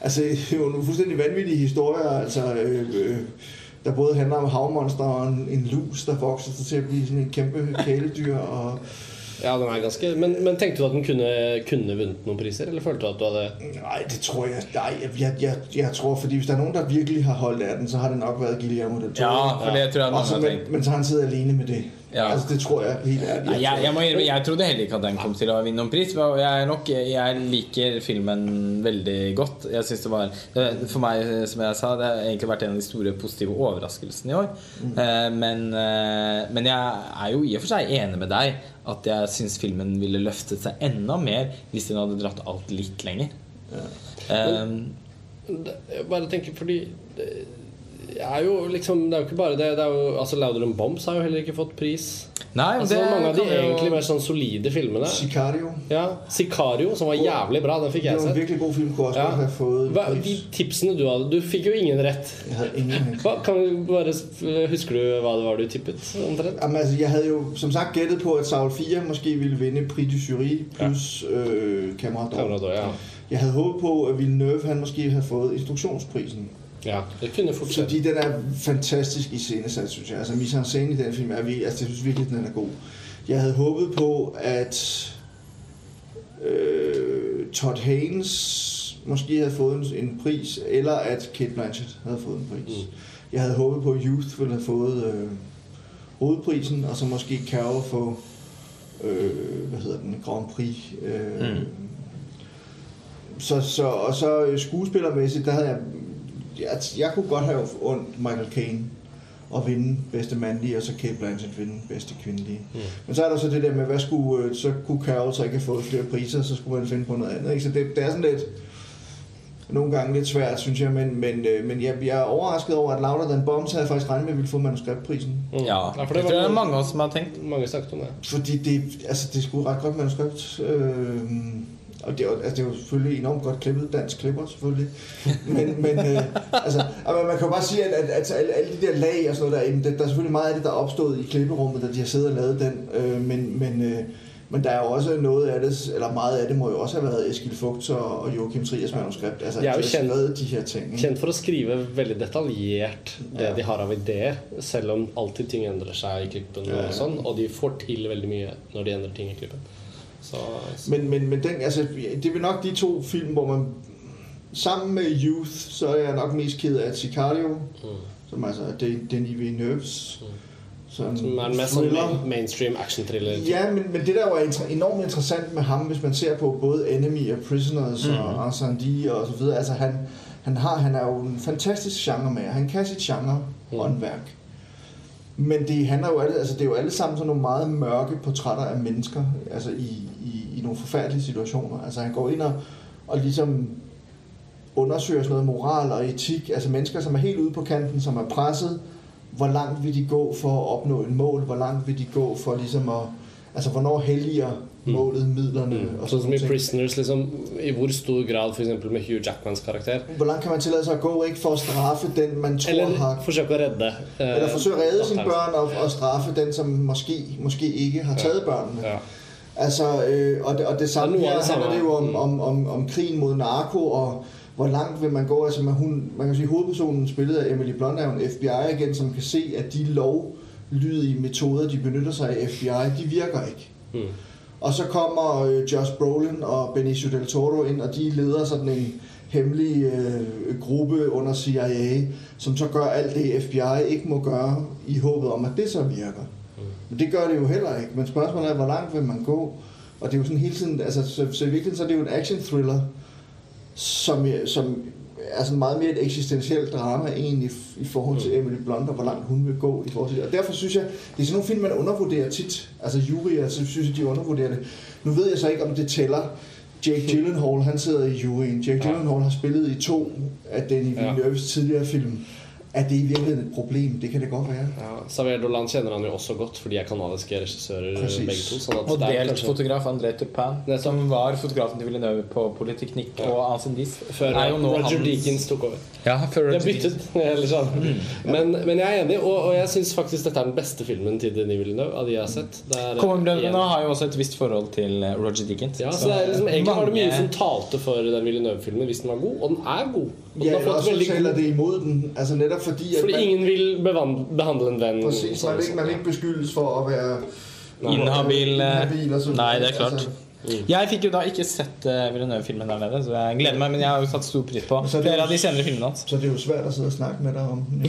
altså det er jo nogle fuldstændig vanvittige historier, altså, øh, øh, der både handler om havmonster og en, en lus, der vokser sig til at blive sådan en kæmpe kæledyr, og Ja, den er ganske Men, men tenkte du at den kunne, kunne vunnet noen priser, eller følte du at du hadde Nei, det tror jeg, Nei, jeg, jeg, jeg, jeg tror, fordi hvis det er noen der virkelig har holdt av den, så har det nok vært Guillermo del Toro. Ja, for det tror jeg Og mange har men, tenkt. men så har han siddet alene med det. Ja. Altså, det tror jeg helt ærligt. Nei, jeg, jeg, må jeg trodde heller ikke at den kom til å vinne noen pris. Og jeg, nok, jeg liker filmen veldig godt. Jeg synes det var For meg, som jeg sa, det har egentlig vært en av de store positive overraskelsene i år. Mm. Men, eh, men jeg er jo i og for seg enig med deg at jeg syns filmen ville løftet seg enda mer hvis den hadde dratt alt litt lenger. Eh, Um, Jeg bare tenker fordi det er jo liksom Det er jo ikke bare det. det er jo, altså Louder Than Bombs har jo heller ikke fått pris. Nei, Altså det Mange av de jo- egentlig mer sånn solide filmene. Sicario. Ja, Sicario, som var jævlig bra. Den fikk Det jeg var en sett. virkelig god film, Ja. Hva, de tipsene du hadde Du fikk jo ingen rett. Jeg hadde ingen Hva, kan du bare, Husker du hva det var du tippet? Omtrent? Jamen, altså, jeg hadde jo som sagt gjettet på, at Saul 4 måske ville vinde Prix du Jury plus ja. øh, Camera d'Or. Ja. Jeg hadde håpet på, at Villeneuve han måske hadde fået instruktionsprisen. Ja. Det kunne fortsatt. Fordi den er fantastisk i scenesat, synes jeg. Altså, mise en scene i den film er vi, altså, jeg synes virkelig, den er god. Jeg havde håbet på, at øh, Todd Haynes måske havde fået en, pris, eller at Kate Blanchett havde fået en pris. Mm. Jeg havde håbet på, at Youth ville have fået øh, hovedprisen, og så måske Carol få, øh, hvad hedder den, Grand Prix. Øh, Mm. mm. så, så, og så øh, skuespillermæssigt, der havde jeg, jeg, jeg kunne godt have ondt Michael Caine at vinde bedste mandlige, og så Kate Blanchett vinde bedste kvindelige. Mm. Men så er der så det der med, hvad skulle, øh, så kunne Carol så ikke have fået flere priser, så skulle man finde på noget andet. Ikke? Så det, det er sådan lidt, nogle gange lidt svært, synes jeg, men, men, øh, men jeg, jeg er overrasket over, at Louder Than Bombs havde faktisk regnet med, at ville få manuskriptprisen. Mm. Ja, for det var det er mange oss som har tænkt. mange sagt om det. Fordi det, altså, det skulle ret godt manuskript. Øh, og det er, jo- altså, det er jo selvfølgelig enormt godt klippet, dansk klipper selvfølgelig. Men, men øh, altså, altså, man kan jo bare sige, at, at, at alle, alle de der lag og sådan noget der, der er selvfølgelig meget af det, der er opstået i klipperummet, da de har siddet og lavet den. Øh, men, men, øh, men der er jo også noget af det, eller meget af det må jo også have været Eskil Fugt og, og Joachim Triers manuskript. Altså, De er jo lavet de her ting. Kjent for å skrive veldig detaljert det Ja. de har av ideer, selv om alltid ting endrer seg i klippen. Og sånn Og de får til veldig mye når de endrer ting i klippen. Så, altså. Men, men, men den, altså, det er nok de to film, hvor man sammen med Youth, så er jeg nok mest ked af Sicario, mm. som altså er Den- Denis Villeneuve's Mm. sådan Som er en sånn thriller. mainstream action-thriller. Ja, men, men det der var er inter- enormt interessant med ham, hvis man ser på både Enemy og Prisoners mm. og Arsandi og så videre, altså han, han, har, han er jo en fantastisk genre med, han kan sit genre Mm. Men det handler jo alle, altså det er jo alle sammen sådan nogle meget mørke portrætter af mennesker, altså i, i, i nogle forfærdelige situationer. Altså han går ind og, og ligesom undersøger sådan noget moral og etik. Altså mennesker, som er helt ude på kanten, som er presset. Hvor langt vil de gå for at opnå et mål? Hvor langt vil de gå for ligesom at... Altså, hvornår helliger målet midlerne? Mm. Og Sånn som i. Prisoners, liksom, i hvor stor grad for eksempel med Hugh Jackmans karakter. Hvor langt kan man tillade seg å gå, ikke? For å straffe den, man tror Eller har... forsøke å redde. uh, Eller forsøke å redde sine barn børn og, og straffe den, som måske, måske ikke har taget børnene. Ja. Altså, øh, og, det, og det samme er her handler det jo om, om, om, om krigen mot narko, og hvor langt vil man gå? Altså, man, hun, man kan sige, hovedpersonen spillet af Emily Blunt er en FBI-agent, som kan se, at de lovlydige metoder, de benytter sig af FBI, de virker ikke. Mm. Og så kommer øh, Josh Brolin og Benicio del Toro ind, og de leder sådan en hemmelig øh, gruppe under CIA, som så gør alt det, FBI ikke må gøre, i håbet om, at det så virker. Men det gør det jo heller ikke. Men spørgsmålet er, hvor langt vil man gå? Og det er jo sådan hele tiden, altså, så, så i virkeligheden så er det jo en action thriller, som, som er sådan meget mere et eksistentielt drama egentlig i forhold til Emily Blunt, og hvor langt hun vil gå i forhold til det. Og derfor synes jeg, det er sådan nogle film, man undervurderer tit. Altså juryer, så synes jeg, de undervurderer det. Nu ved jeg så ikke, om det tæller. Jake Gyllenhaal, han sidder i juryen. Jake Ja. Gyllenhaal har spillet i to af Danny Ja. Villeneuves tidligere film. Er det i virkeligheden et problem? Det kan det godt være. Ja, Xavier Dolan kjenner han jo også godt, for de er kanadiske regissører Precis. begge to. Sånn at Og er delt kanskje- fotograf André Turpin, Nettopp. som var fotografen til Villeneuve på Politeknikk Ja. og Ancendis. Før er jo Roger hans- Deakins tok over. Ja, før De har byttet. Eller sånn. men, men jeg er enig, og, og jeg syns faktisk dette er den beste filmen til Denis Villeneuve av de jeg har sett. Coen-brødrene har jo også et visst forhold til eh, Roger Dickens. Ja, så det er liksom, Egentlig var det mye som talte for den Villeneuve-filmen hvis den var god, og den er god. Og den Ja, har fått veldig god det imot den. Altså nettopp fordi, at Fordi man, ingen vil behandle en venn præcis, sånn man, vil ikke, man vil ikke beskyldes for å være Inhabil, eh, inhabil så. Nei, det er klart. Altså, Jeg fikk jo da ikke sett uh, Villeneuve-filmen der nede, så jeg gleder meg. Men jeg har jo satt stor pris på flere av de senere filmene hans. så det er jo svært å sidde og snakke med deg om den.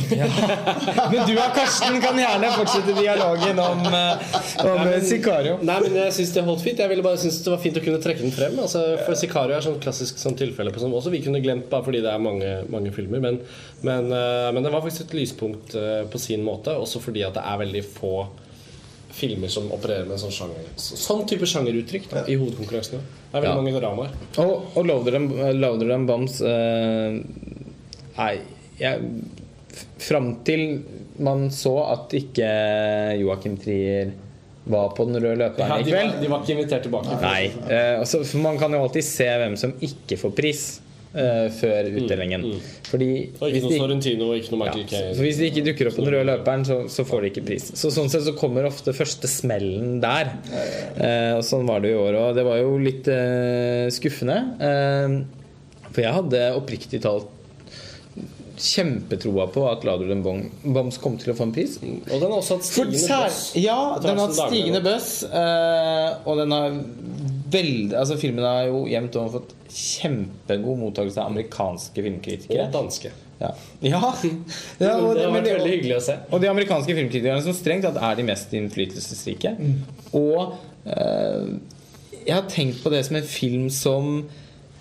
Men du og Karsten kan gjerne fortsette dialogen om, uh, om eh, Sicario. Nei, men jeg synes det holdt fint. Jeg ville bare synes det var fint å kunne trekke den frem. Altså, for Sicario er sånn klassisk sånn tilfelle på sånn også vi kunne glemt bare fordi det er mange, mange filmer. Men, men, uh, men det var faktisk et lyspunkt uh, på sin måte, også fordi at det er veldig få filmer som opererer med en sånn sjanger. Sånn type sjangeruttrykk da, i hovedkonkurransene. Det er veldig Ja. mange dramaer. Og, og Louder and, Bombs eh, Nei, jeg Fram til man så at ikke Joakim Trier var på den røde løperen Ja, i de, var, kveld de var ikke invitert tilbake. Nei. eh, altså, for man kan jo alltid se hvem som ikke får pris eh, før utdelingen. Fordi Og ikke noe Sorrentino og ikke noe ja, Michael Caine. hvis de ikke dukker opp på den røde løperen, så, så får de ikke pris. Så Sånn sett så kommer ofte første smellen der. Uh, og sånn var det i år òg. Det var jo litt uh, skuffende. For jeg hadde oppriktig talt kjempetroa på at Ladur den Bom- Bombs kom til å få en pris. Og den har også hatt stigende bøss. ja, den har hatt stigende bøss, og den har veldig Altså Filmen har jo jevnt over fått kjempegod mottakelse av amerikanske filmkritikere. Og danske. Ja, ja. ja og, det har vært veldig hyggelig å se. og de amerikanske filmkritikerne som strengt tatt er de mest innflytelsesrike. Og eh, jeg har tenkt på det som en film som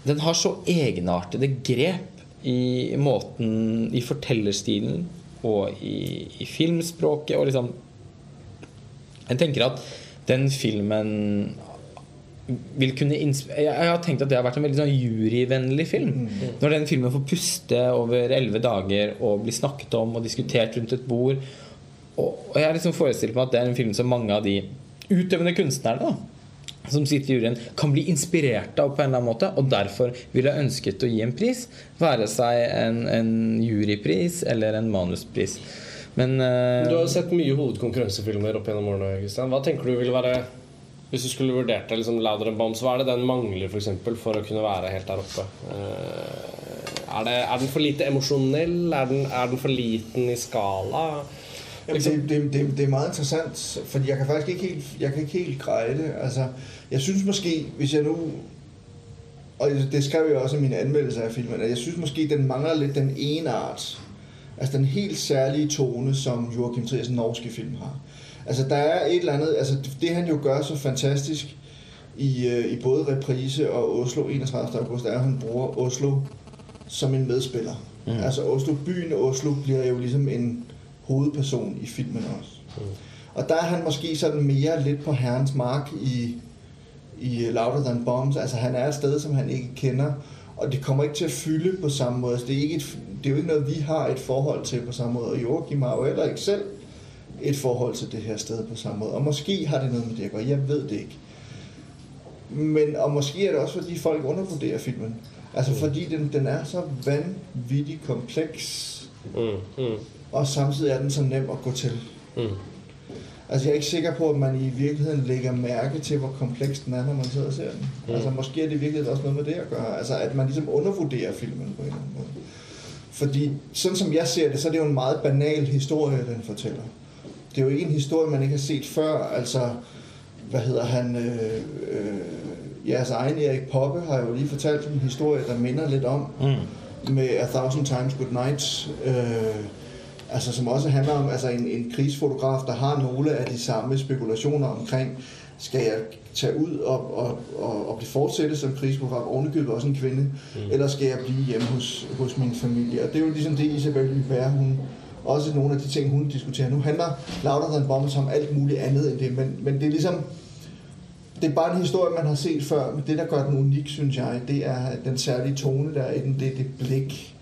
Den har så egenartede grep i måten I fortellerstilen og i, i filmspråket og liksom Jeg tenker at den filmen vil kunne jeg, jeg har tenkt at det har vært en veldig sånn juryvennlig film. Når den filmen får puste over elleve dager og blir snakket om og diskutert rundt et bord. Og, og jeg har liksom forestilt meg at det er en film som mange av de utøvende kunstnerne da, som sitter i juryen, kan bli inspirert av på en eller annen måte. Og derfor ville jeg ønsket å gi en pris. Være seg en, en jurypris eller en manuspris. Men uh, Du har jo sett mye hovedkonkurransefilmer opp gjennom årene. Hva tenker du ville være Hvis du skulle vurdert det liksom Bombs, hva er det den mangler for, eksempel, for å kunne være helt der oppe? Eh, Er, det, er den for lite emosjonell? Er den, er den for liten i skala? Jamen, det, det, det, er meget interessant, for jeg kan faktisk ikke helt, jeg kan ikke helt greie det. Altså, jeg synes måske, hvis jeg nå Og det skrev jeg også i mine anmeldelser av filmen, at jeg synes måske, den mangler litt den ene art. Altså den helt særlige tone, som Joachim Triers norske film har. Altså der er et eller andet, altså det han jo gør så fantastisk i, øh, i både Reprise og Oslo 31. august, er at han bruger Oslo som en medspiller. Mm. Altså Oslo, byen Oslo bliver jo ligesom en hovedperson i filmen også. Og der er han måske sådan mere lidt på herrens mark i, i Louder Than Bombs. Altså han er et sted, som han ikke kender, og det kommer ikke til at fylde på samme måde. Altså, det, er ikke et, det er jo ikke noget, vi har et forhold til på samme måde, og Joachim har jo heller ikke selv et forhold til det her sted på samme måde. Og måske har det noget med det at gøre, jeg ved det ikke. Men, og måske er det også, fordi folk undervurderer filmen. Altså fordi den, den er så vanvittigt kompleks, Mm, mm, og samtidig er den så nem at gå til. mm. Altså jeg er ikke sikker på, at man i virkeligheden lægger mærke til, hvor kompleks den er, når man sidder og ser den. Mm. Altså måske er det i virkeligheden også noget med det at gøre. Altså at man ligesom undervurderer filmen på en eller anden måde. Fordi sådan som jeg ser det, så er det jo en meget banal historie, den fortæller. Det er jo ikke en historie, man ikke har set før. Altså, hvad hedder han? Øh, øh, jeres egen Erik Poppe har jo lige fortalt en historie, der minder lidt om Mm. med A Thousand Times Good Night, øh, altså som også handler om altså en, en krigsfotograf, der har nogle af de samme spekulationer omkring, skal jeg tage ud og, og, og, og blive fortsætte som krigsfotograf, ovenikøbet også en kvinde, mm. eller skal jeg blive hjemme hos, hos min familie? Og det er jo ligesom det, Isabel Hubert, hun også nogle af de ting, hun diskuterer. Nu handler Louder Than Bombs om alt muligt andet end det, men, men det er ligesom, det er bare en historie, man har set før, men det, der gør den unik, synes jeg, det er den særlige tone, der er i den, det er det blik,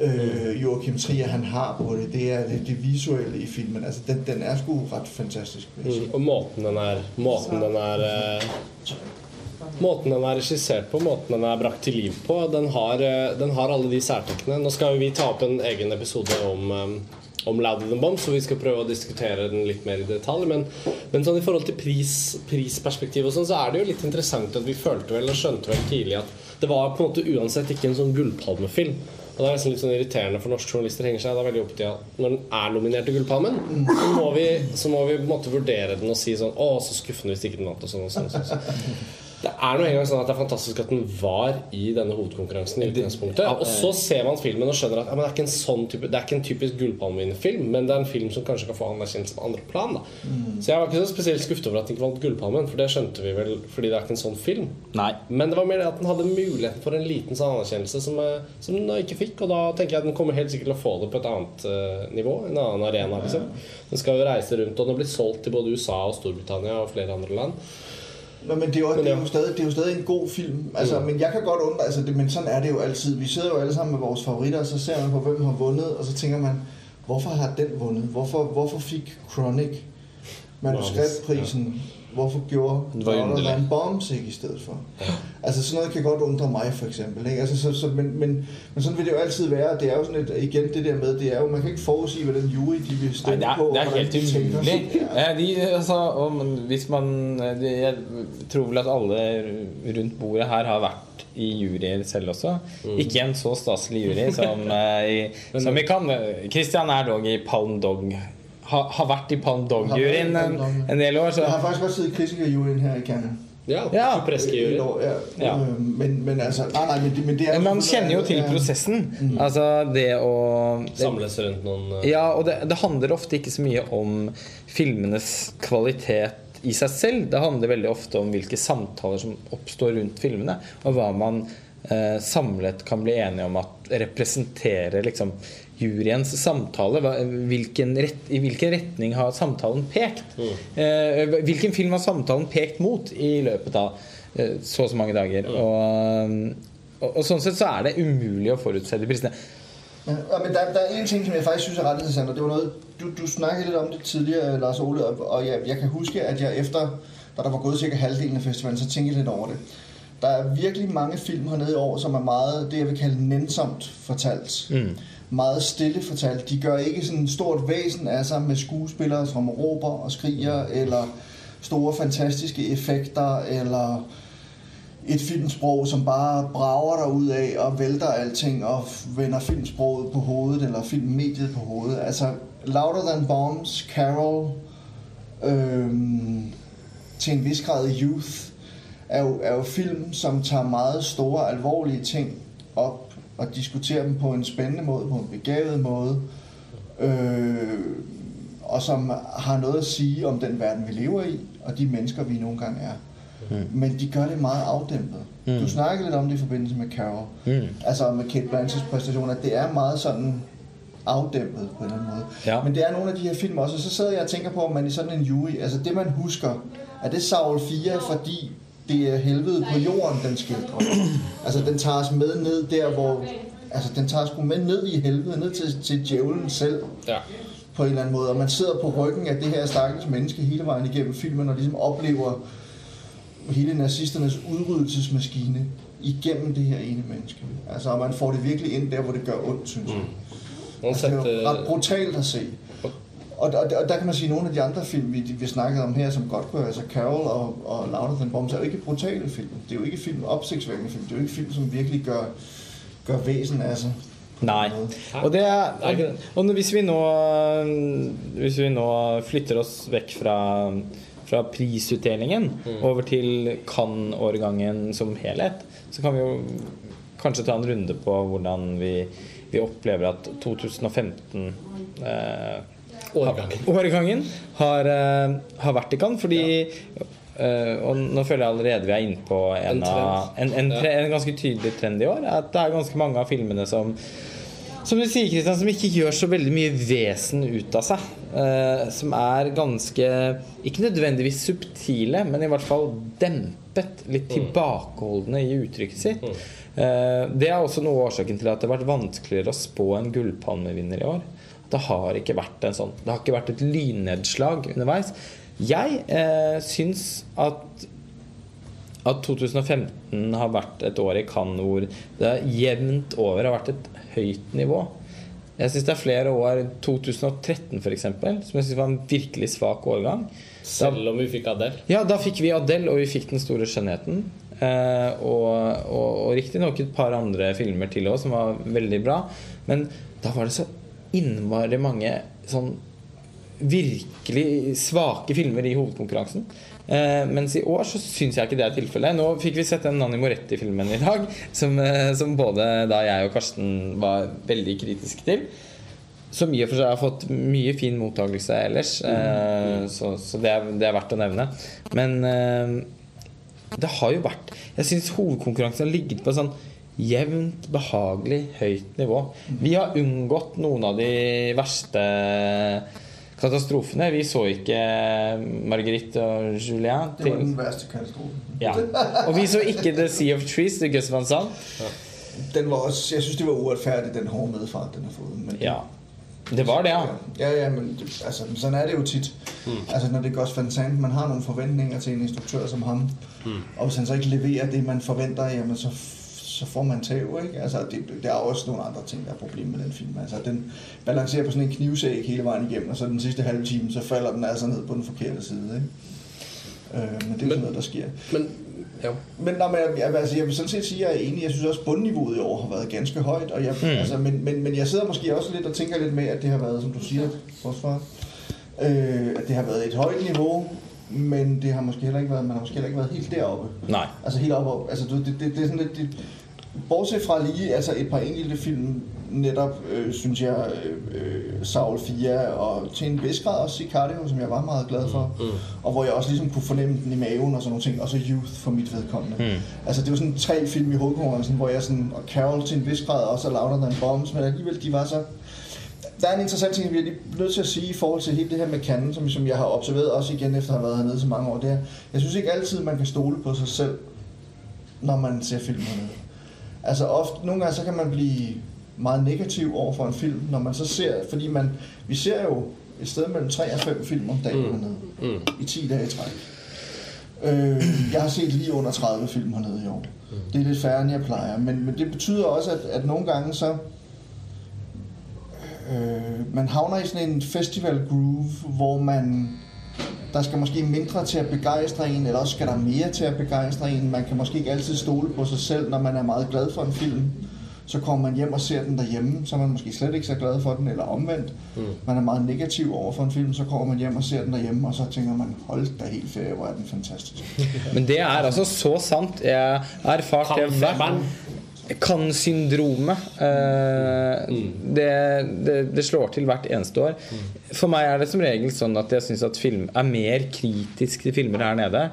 øh, Joachim Trier, han har på det, det er det, det visuelle i filmen, altså den, den er sgu ret fantastisk. Mm. Og måten den er Måten den er eh, Måten den er regissert på, måten den er brakt til liv på, den har, eh, den har alle de særtrekkene. Nå skal vi ta opp en egen episode om eh, om Louder Than Bombs, så vi skal prøve å diskutere den litt mer i detalj. Men, men sånn i forhold til pris, prisperspektiv og sånn, så er det jo litt interessant at vi følte vel og skjønte vel tidlig at det var på en måte uansett ikke en sånn gullpalmefilm. Og det er nesten litt sånn irriterende for norske journalister henger seg da veldig opp til at når den er nominert til Gullpalmen, så må vi, så må vi på en måte vurdere den og si sånn Å, så skuffende hvis ikke den vant, og sånn og sånn. og sånn. Det er nå engang sånn at det er fantastisk at den var i denne hovedkonkurransen. i utgangspunktet Og så ser man filmen og skjønner at ja, men det, er ikke en sånn type, det er ikke en typisk gullpalmevinnerfilm, men det er en film som kanskje kan få anerkjennelse på andre plan. Da. Så jeg var ikke så spesielt skuffet over at den ikke vant Gullpalmen, for det skjønte vi vel fordi det er ikke en sånn film. Nei. Men det var mer det at den hadde muligheten for en liten sånn anerkjennelse som, eh, som den ikke fikk. Og da tenker jeg at den kommer helt sikkert til å få det på et annet uh, nivå. En annen arena. Liksom. Den skal jo reise rundt, og den blir solgt til både USA og Storbritannia og flere andre land. Nå, men det er, jo, det, er jo stadig, det er jo stadig en god film. Altså, Mm. Men jeg kan godt undre, altså, det, men sådan er det jo altid. Vi sidder jo alle sammen med vores favoritter, og så ser man på, hvem har vundet, og så tænker man, hvorfor har den vundet? Hvorfor, hvorfor fik Chronic manuskriptprisen? Hvorfor gjorde Louder Bombs ikke i stedet for? Altså sådan noget kan godt undre mig for eksempel. Ikke? Altså, så, så, men, men, men sådan vil det jo altid være. Det er jo sådan et, igen det der med, det er jo, man kan ikke forudsige, hvordan jury de vil Nei, stemme det er, på. det er helt de umulig. Ja. De, altså, og hvis man det, Jeg tror vel at alle rundt bordet her har vært i juryer selv også. Ikke en så staselig jury som, eh, i, som vi kan. Christian er dog i Palm Dog. Ha, har vært i Palm Dog-juryen en, en del år. Så Jeg har faktisk også siddet i kritikerjuryen her i Canada. Ja, Ja. Ja. Ja. Men, men altså, nei, nei, men men det er... Man kjenner jo til prosessen. prosessen. Altså det å Samles rundt noen eh, Ja, og det, det handler ofte ikke så mye om filmenes kvalitet i seg selv. Det handler veldig ofte om hvilke samtaler som oppstår rundt filmene, og hva man eh, samlet kan bli enige om at representerer liksom juryens samtale. Hvilken rett, I hvilken retning har samtalen pekt? Eh, hvilken film har samtalen pekt mot i løpet av eh, så og så mange dager? Og, og, og sånn sett så er det umulig å forutse de prisene. Men, ja, men der, der er en ting, som jeg faktisk synes er rett interessant, og det var noe, du, du snakket litt om det tidligere, Lars Ole, og, jeg, jeg kan huske, at jeg efter, da der var gået cirka halvdelen av festivalen, så tenkte jeg litt over det. Der er virkelig mange film hernede i år, som er meget, det jeg vil kalde nennsomt fortalt. Mm. Meget stille fortalt. De gør ikke sådan et stort væsen af sig med skuespillere, som råber og skriger, eller store fantastiske effekter, eller et filmsprog, som bare brager dig ud af og vælter alting og vender filmsproget på hovedet, eller filmmediet på hovedet. Altså, Louder Than Bombs, Carol, øhm, til en vis grad Youth, er jo, er jo film, som tager meget store, alvorlige ting op og diskutere dem på en spændende måde, på en begavet måde, øh, og som har noget at sige om den verden, vi lever i, og de mennesker, vi nogle gange er. Mm. Men de gør det meget afdæmpet. Mm. Du snakkede lidt om det i forbindelse med Carol. Mm. Altså med Kate Blanchetts præstation, at det er meget sådan afdæmpet på en eller anden måde. Ja. Men det er nogle af de her film også, og så sidder jeg og tænker på, om man i sådan en jury, altså det man husker, er det Saul 4, fordi det er helvede på jorden, den skildrer. Altså, den tager os med ned der, hvor... Altså, den tager os med ned i helvede, ned til, til djævlen selv Ja. på en eller anden måde. Og man sidder på ryggen af det her stakkels menneske hele vejen igennem filmen, og ligesom oplever hele nazisternes udryddelsesmaskine igennem det her ene menneske. Altså, og man får det virkelig ind der, hvor det gør ondt, synes jeg. Mm. Altså, det er ret brutalt at se. Og, og, og der kan man sige, at nogle af de andre film, vi, vi snakkede om her, som godt kunne altså Carol og, og Louder Than Bombs, er jo ikke brutale film. Det er jo ikke film, opsigtsvækkende film. Det er jo ikke film, som virkelig gør, gør væsen af sig. Nei. Og, det er, og, og hvis, vi nå, hvis vi nå flytter oss vekk fra, fra prisutdelingen over til Cannes-årgangen som helhet, så kan vi jo kanskje ta en runde på hvordan vi, vi opplever at 2015 eh, Årgangen. Årgangen har, eh, har vært i Cannes, fordi eh, Og nå føler jeg allerede vi er inne på en, En av, en, en, tre, en ganske tydelig trend i år. At det er ganske mange av filmene som som du sier, Kristian, som ikke gjør så veldig mye vesen ut av seg. Uh, som er ganske Ikke nødvendigvis subtile, men i hvert fall dempet. Litt tilbakeholdne i uttrykket sitt. Uh, det er også noe av årsaken til at det har vært vanskeligere å spå en gullpalmevinner i år. Det har ikke vært en sånn Det har ikke vært et lynnedslag underveis. Jeg eh, syns at at 2015 har vært et år i Cannes hvor det jevnt over har vært et høyt nivå. Jeg syns det er flere år 2013 f.eks. som jeg synes var en virkelig svak årgang. Selv om vi fikk Adele. ja, da fikk vi Adele, og vi fikk Den store skjønnheten. Eh, og og, og riktignok et par andre filmer til òg som var veldig bra. Men da var det så innmari mange sånn virkelig svake filmer i hovedkonkurransen. Eh, mens i år så syns jeg ikke det er tilfellet. Nå fikk vi sett den Nanni Moretti-filmen i dag, som, eh, som både da jeg og Karsten var veldig kritiske til. Som i og for seg har fått mye fin mottakelse ellers. Eh, så så det, er, det er verdt å nevne. Men eh, det har jo vært Jeg syns hovedkonkurransen har ligget på sånn jevnt, behagelig høyt nivå. Vi har unngått noen av de verste katastrofene. Vi så ikke Marguerite og Julien. Det var den verste katastrofen. ja. Og vi så ikke The Sea of Trees til Gus Van Sant. Den var også, jeg synes, det var urettferdig, den hårde medfart, den har fået. Men Ja. Det var det, ja. Ja, ja, men det, altså, sådan er det jo tit. Mm. Altså, når det går Van Sant, man har nogle forventninger til en instruktør som ham, mm. og hvis han så ikke leverer det, man forventer, jamen, så, så får man tæv, ikke? Altså, det, der er også nogle andre ting, der er problemer med den film. Altså, den balancerer på sådan en knivsæg hele vejen igennem, og så den sidste halve time, så falder den altså ned på den forkerte side, ikke? Øh, men det er Men- sådan noget, der sker. Men ja. Men, nej, men jeg, jeg, altså, jeg vil sådan set sige, at jeg er enig. Jeg synes også, at bundniveauet i år har været ganske højt. Og jeg, mm. altså, men, men, men jeg sidder måske også lidt og tænker lidt med, at det har været, som du siger, forsvar, øh, at det har været et højt niveau, men det har måske heller ikke været, man har måske heller ikke været helt deroppe. Nej. Altså helt oppe, altså du, det, det, det er sådan lidt, det, bortset fra lige altså et par enkelte film, netop, øh, synes jeg, øh, øh, Saul 4 og til en vis grad også Sicario, som jeg var meget glad for, mm. og hvor jeg også ligesom kunne fornemme den i maven og sådan nogle ting, og så Youth for mit vedkommende. Mm. Altså det var sådan tre film i hovedkonkurrencen, hvor jeg sådan, og Carol til en vis grad også, og Louder Than Bombs, men alligevel de var så, der er en interessant ting, vi er nødt til at sige i forhold til hele det her med Cannes, som, som jeg har observeret også igen efter at have været hernede så mange år, det er, jeg synes ikke altid, man kan stole på sig selv, når man ser film hernede. Altså ofte, nogle gange så kan man blive meget negativ over for en film, når man så ser, fordi man, vi ser jo et sted mellem 3 og 5 film om dagen mm. hernede, Mm. i 10 dage i træk. Øh, jeg har set lige under 30 film hernede i år. Det er lidt færre, end jeg plejer, men, men det betyder også, at, at nogle gange så, øh, man havner i sådan en festival groove, hvor man, der skal måske mindre til at begejstre en, eller også skal der mere til at begejstre en. Man kan måske ikke altid stole på sig selv, når man er meget glad for en film. Så kommer man hjem og ser den derhjemme, så er man måske slet ikke så glad for den, eller omvendt. Mm. Man er meget negativ over for en film, så kommer man hjem og ser den derhjemme, og så tænker man, hold da helt ferie, hvor er den fantastisk. Men det er altså så sant. Jeg har erfart det hvert Cannes-syndromet. Eh, det, det, det slår til hvert eneste år. For meg er det som regel sånn at jeg syns at film er mer kritisk til filmer her nede.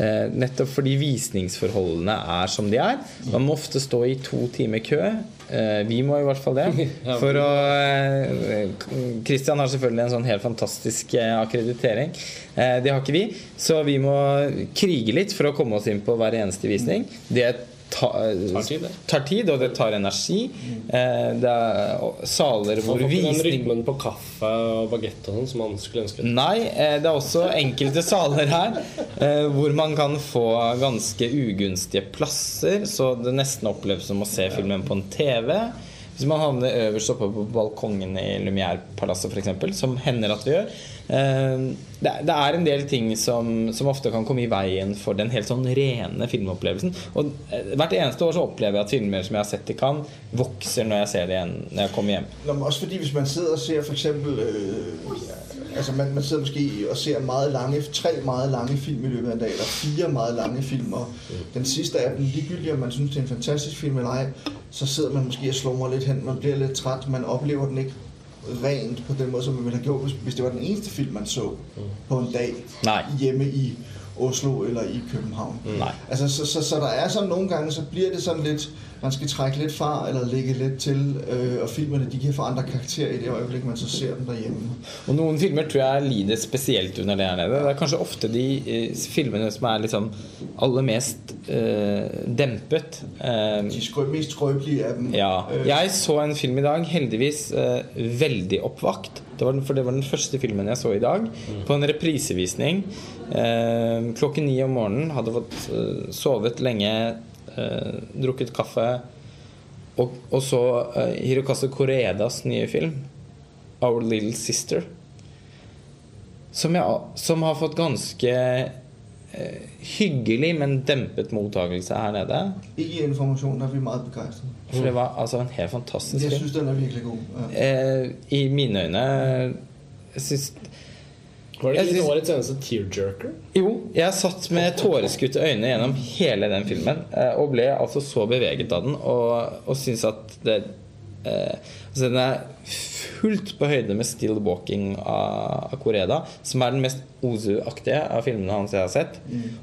Eh, nettopp fordi visningsforholdene er som de er. Man må ofte stå i to timer kø. Eh, vi må i hvert fall det. For å eh, Christian har selvfølgelig en sånn helt fantastisk eh, akkreditering. Det har ikke vi. Så vi må krige litt for å komme oss inn på hver eneste visning. Det ta, Tar tid, det. tar tid, og det tar energi. Eh, det er saler hvor Man får ikke den visning rytmen på kaffe og bagett og sånn som man skulle ønske. Nei, eh, det er også enkelte saler her eh, hvor man kan få ganske ugunstige plasser, så det nesten oppleves som å se filmen på en TV. Hvis man havner øverst oppe på balkongen i Lumière-palasset f.eks., som hender at vi gjør det, det er en del ting som, som ofte kan komme i veien for den helt sånn rene filmopplevelsen. Og eh, hvert eneste år så opplever jeg at filmer som jeg har sett i Cannes, vokser når jeg ser det igjen når jeg kommer hjem. Nå, også fordi hvis man sidder og ser eksempel øh, altså man, man sidder måske og ser meget lange, tre meget lange film i løpet av en dag, eller fire meget lange filmer. den siste er dem, ligegyldig om man synes, det er en fantastisk film eller ei, så sidder man måske og slumrer litt hen, man blir litt trett, man opplever den ikke rent på den måde, som man ville have gjort, hvis, hvis det var den eneste film, man så på en dag Nej. hjemme i Oslo eller i København. Nej. Altså, så, så, så der er sådan nogle gange, så bliver det sådan lidt, man skal trække lidt fra, eller ligge lidt til, øh, og filmene, de kan få andre karakterer i det øjeblik, man så ser dem derhjemme. Og noen filmer tror jeg lider spesielt under det her nede. Det er kanskje ofte de eh, filmene som er liksom aller mest eh, dempet. Eh, De skrø, mest skrøbelige af dem. ja. Øh, Jeg så en film i dag, heldigvis øh, veldig oppvakt. Det var den, for det var den første filmen jeg så i dag, på en reprisevisning. Øh, klokken ni om morgenen. Hadde fått sovet lenge, drukket kaffe. Og, og så eh, Hirokazu Koredas nye film, 'Our Little Sister'. Som, jeg, som har fått ganske eh, hyggelig, men dempet mottakelse her nede. Ikke informasjon. information, vi er meget. For det var altså en helt fantastisk film. Jeg syns den er virkelig god. Ja. Eh, I mine øyne jeg synes, Var det ikke årets eneste tearjerker? Jo, jeg satt med tåreskutte øyne gjennom hele den filmen eh, og ble altså så beveget av den og, og syns at det eh, altså Den er fullt på høyde med 'Still Walking' av, av Koreda, som er den mest Ozu-aktige av filmene hans jeg har sett.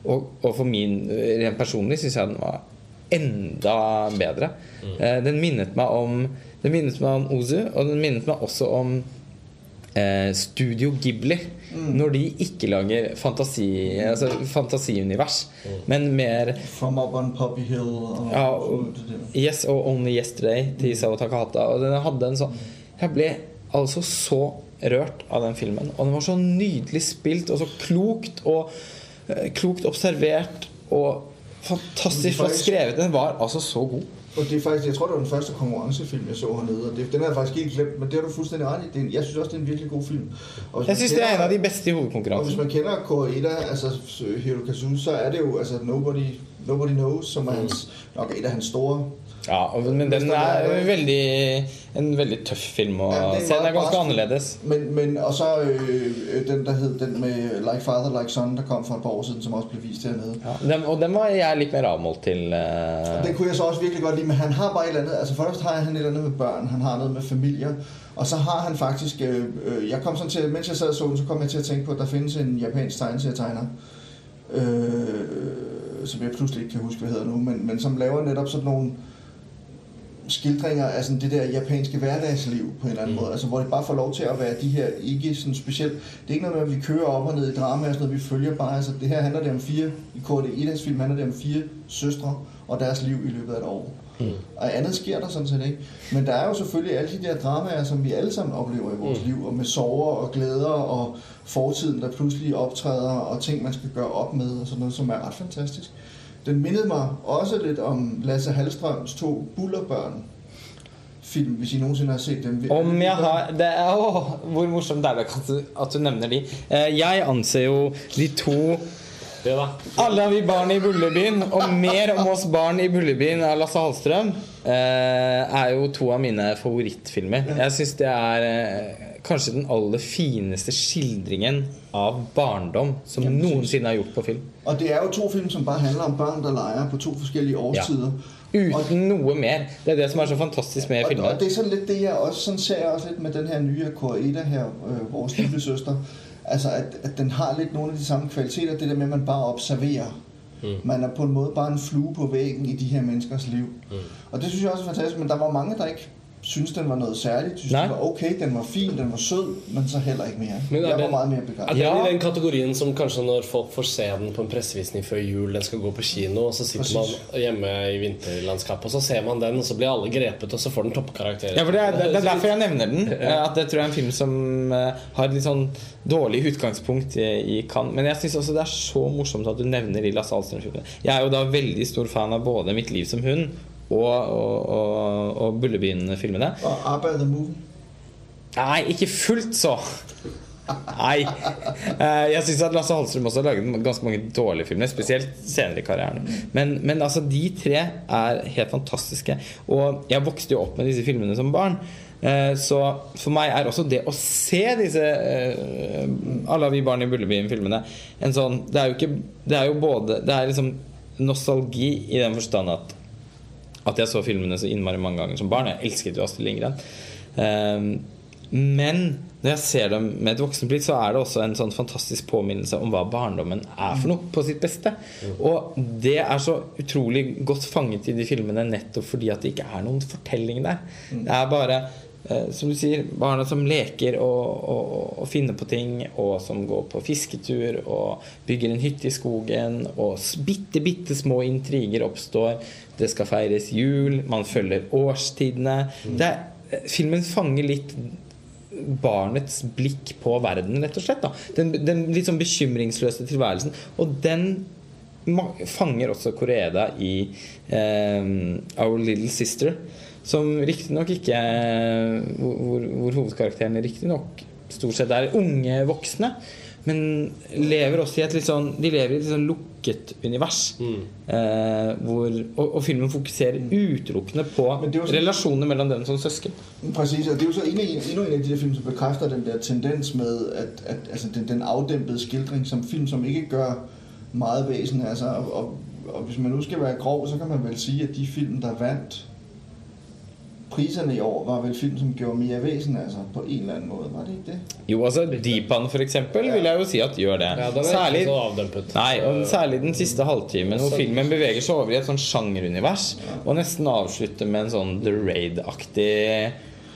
Og, og for min rent personlig syns jeg den var enda bedre. Eh, den minnet meg om Den minnet meg om Ozu, og den minnet meg også om eh, Studio Ghibli. Når de ikke lager fantasi, altså fantasiunivers, men mer From Up on Poppy Hill. Og, ja, og. Yes og Only Yesterday til Isao Takahata. Og den hadde en sånn Jeg ble altså så rørt av den filmen. Og den var så nydelig spilt og så klokt og eh, klokt observert og fantastisk flott skrevet. Den var altså så god. Og det er faktisk, jeg tror, det var den første konkurrencefilm, jeg så hernede. Og det, den har jeg faktisk helt glemt, men det har du fuldstændig ret i. Det er jeg synes også, det er en virkelig god film. Og Jeg synes, kender, det er en av de beste i Og hvis man kender Koreeda, altså Hirokazu, så er det jo altså Nobody, Nobody Knows, som er hans, nok et af hans store Ja, men den er veldig en veldig tøff film å Ja, se. Den er ganske annerledes. Men, men og så øh, den, der hed den med Like Father, Like Son, der kom for et par år siden, som også ble vist hernede. Ja, den, og den var jeg litt mer avmålt til. Øh... Den kunne jeg så også virkelig godt lide, men han har bare et eller annet altså først har han et eller annet med børn, han har noe med familier, og så har han faktisk, øh, øh, jeg kom sånn til, mens jeg sad og så den, så kom jeg til å tenke på, at der finnes en japansk tegneserietegner, øh, som jeg plutselig ikke kan huske, hva hedder nå, men, men som laver netop sånn nogle skildringer af sådan det der japanske hverdagsliv på en eller anden mm. måde, altså hvor det bare får lov til at være de her ikke sådan specielt, det er ikke noget med, at vi kører op og ned i drama og sådan noget, vi følger bare, altså det her handler det om fire, i kd Edas film handler det om fire søstre og deres liv i løbet af et år. Mm. Og andet sker der sådan set ikke. Men der er jo selvfølgelig alle de der dramaer, som vi alle sammen oplever i vores mm. liv, og med sorger og glæder og fortiden, der pludselig optræder, og ting, man skal gøre op med, og sådan noget, som er ret fantastisk. Den mindede mig også lidt om Lasse Hallstrøms to Bullerbørn film, hvis I nogensinde har set dem. Om jeg har det er, åh, Hvor morsomt det er at du, at du nevner de. Eh, Jeg anser jo de to Det, da. Alle har vi barn i Bullebyen, og mer om oss barn i Bullebyen av Lasse Hallstrøm eh, er jo to av mine favorittfilmer. Jeg syns det er eh, kanskje den aller fineste skildringen av barndom som Ja, noensinne er gjort på film. Og det er jo to film, som bare handler om børn, der leker på to forskellige årstider. Uten noe mer. Det er det som er så fantastisk med Og, og det er sånn litt det, jeg også sånn ser jeg også litt med den her nye Koreeda her, øh, vår lille søster. Altså, at, at den har litt noen av de samme kvaliteter, det der med, at man bare observerer. Mm. Man er på en måde bare en flue på væggen i de her menneskers liv. Mm. Og det synes jeg også er fantastisk, men der var mange, der ikke synes, den var noget særligt. Synes, Nej. den var okay, den var fin, den var sød, men så heller ikke mere. Men er jeg var den- meget mere Er begejstret. det Ja. i den kategorien som kanskje når folk får se den på en pressevisning før jul, den skal gå på kino, og så sitter Precis. man hjemme i vinterlandskapet, og så ser man den, og så blir alle grepet, og så får den toppkarakterer. Ja, for det er, det er derfor jeg nevner den. At det tror jeg er en film som eh, har et litt sånn dårlig utgangspunkt i, i Cannes. Men jeg syns også det er så morsomt at du nevner Lilla Salstrøm-filmen. Jeg er jo da veldig stor fan av både Mitt liv som hund og, og, og, og Bullebyen-filmene. Nei, ikke fullt så. Nei. Eh, Jeg syns at Lasse Halstrøm også har laget ganske mange dårlige filmer, spesielt senere i karrieren. Men, men altså, de tre er helt fantastiske. Og jeg vokste jo opp med disse filmene som barn. Eh, Så for meg er også det å se disse eh, Alle vi barn i Bullebyen-filmene en sånn Det er jo ikke Det er jo både Det er liksom nostalgi i den forstand at at jeg så filmene så innmari mange ganger som barn. Jeg elsket jo Astrid Lindgren. Ehm, men når jeg ser dem med et voksenblikk, så er det også en sånn fantastisk påminnelse om hva barndommen er for noe på sitt beste. Og det er så utrolig godt fanget i de filmene nettopp fordi at det ikke er noen fortelling der. Det er bare som du sier, barna som leker og, og, og finner på ting, og som går på fisketur og bygger en hytte i skogen, og bitte, bitte små intriger oppstår. Det skal feires jul, man følger årstidene. Det er, eh, filmen fanger litt barnets blikk på verden, rett og slett. Da. Den, den litt sånn bekymringsløse tilværelsen. Og den fanger også Koreeda i um, Our Little Sister. Som riktignok ikke Hvor, hvor, hvor hovedkarakterene riktignok stort sett er unge voksne. Men lever også i et litt sånn De lever i et litt sånn lukket univers. Eh, hvor, og, og filmen fokuserer utelukkende på relasjonene mellom dem som søsken. Præcis, og det er jo så en af, en av de der film, som bekrefter den der tendens med, at, at altså den, den avdempede skildring som film, som ikke gør meget vesen. Altså. Og, og, og hvis man nå skal være grov, så kan man vel si at de film, der vandt priserne i år, var vel film, som gjorde mye vesen altså, på en eller annen måte. Var det ikke det? Jo, altså Deepan for eksempel vil jeg jo si at gjør det. Ja, er Særlig, nei, og særlig den siste halvtimen hvor filmen beveger seg over i et sånn sjangerunivers og nesten avslutter med en sånn The Raid-aktig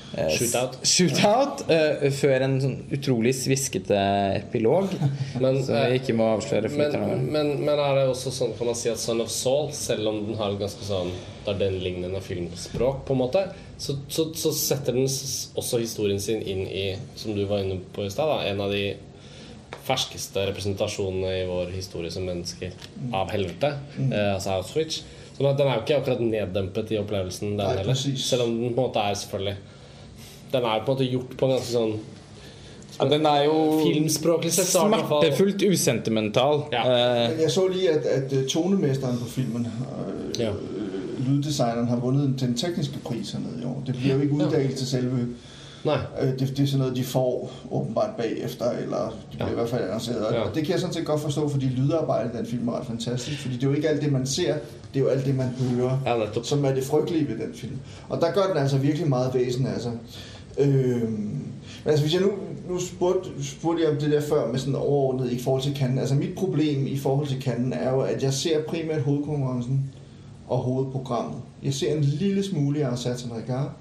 Shootout. shootout uh, før en sånn utrolig sviskete epilog. Men, som jeg ikke må avsløre Men, men, men er det også sånn kan man si at Son of Saul, selv om den har et ganske sånn Det er den lignende filmspråk, på en måte, så, så, så setter den også historien sin inn i, som du var inne på i stad, en av de ferskeste representasjonene i vår historie som mennesker av helvete, eh, altså Auschwitz. Så den er jo ikke akkurat neddempet i opplevelsen, den heller. Selv om den på en måte er selvfølgelig Den er på en måte gjort på en ganske sånn Ja, den er jo smertefullt usentimental. Ja. Eh, Men jeg så lige, at, at øh, tonemesteren på filmen, øh, Ja. øh, lyddesigneren, har vunnet den tekniske pris hernede i år. Det bliver jo ikke uddelt til selve Nei. Øh, Det, det er sådan noget, de får åbenbart bagefter, eller de bliver Ja. i hvert fald annonceret. Ja. det kan jeg sådan set godt forstå, fordi lydarbejdet i den film er ret fantastisk. Fordi det er jo ikke alt det, man ser, det er jo alt det, man hører, Ja, nettopp. som er det frygtelige ved den film. Og der gør den altså virkelig meget væsen af altså. Øhm, men altså hvis jeg nu, nu spurgte, spurgte jeg om det der før med sådan overordnet i forhold til kanten, Altså mit problem i forhold til kanten er jo, at jeg ser primært hovedkonkurrencen og hovedprogrammet. Jeg ser en lille smule af Satan Regard,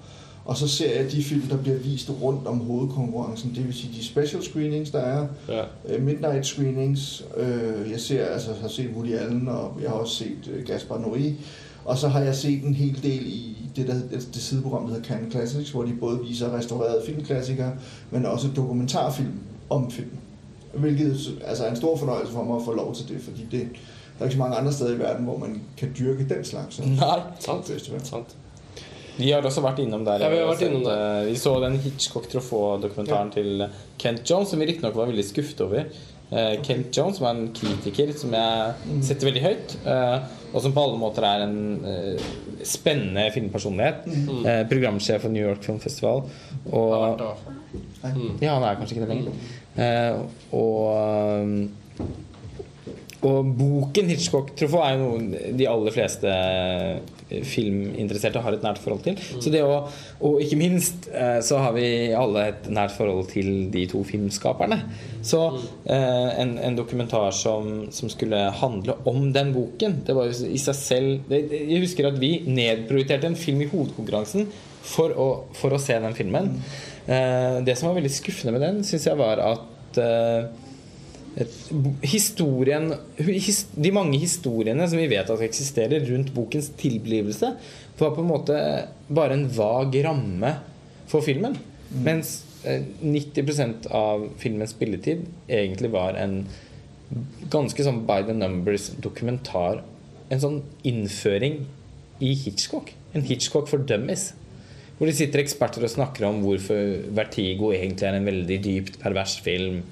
og så ser jeg de film, der bliver vist rundt om hovedkonkurrencen. Det vil sige de special screenings, der er, Ja. øh, midnight screenings. Øh, jeg ser, altså, har set Woody Allen, og jeg har også set øh, Gaspar Noé. Og så har jeg set en hel del i det, der, det, sideprogram, der hedder Cannes Classics, hvor de både viser restaurerede filmklassikere, men også dokumentarfilm om film. Hvilket altså, er en stor fornøjelse for mig at få lov til det, fordi det, der er ikke så mange andre steder i verden, hvor man kan dyrke den slags. Nej. Sant. Festival. Sant. Vi har også vært innom der. Ja, vi har vært innom der. eh, Vi så den Hitchcock-trofå-dokumentaren til Kent Jones, som vi riktignok var veldig skuffet over. Eh, Kent Jones, som er en kritiker som jeg setter veldig høyt, eh, og som på alle måter er en eh, spennende filmpersonlighet. Mm. programsjef for New York Film Festival. Og fall. Ja, han er kanskje ikke det lenger. Eh, og og boken Hitchcock-trofå er jo noe de aller fleste eh, filminteresserte har et nært forhold til. Så det å, og ikke minst eh, så har vi alle et nært forhold til de to filmskaperne. Så eh, en, en dokumentar som, som skulle handle om den boken, det var jo i seg selv det, Jeg husker at vi nedprioriterte en film i hovedkonkurransen for å, for å se den filmen. Eh, det som var veldig skuffende med den, syns jeg var at eh, historien his, De mange historiene som vi vet at eksisterer rundt bokens tilblivelse, var på en måte bare en vag ramme for filmen. Mens eh, 90% av filmens spilletid egentlig var en ganske sånn by the numbers dokumentar. En sånn innføring i Hitchcock. En Hitchcock for dummies. Hvor de sitter eksperter og snakker om hvorfor Vertigo egentlig er en veldig dypt pervers film.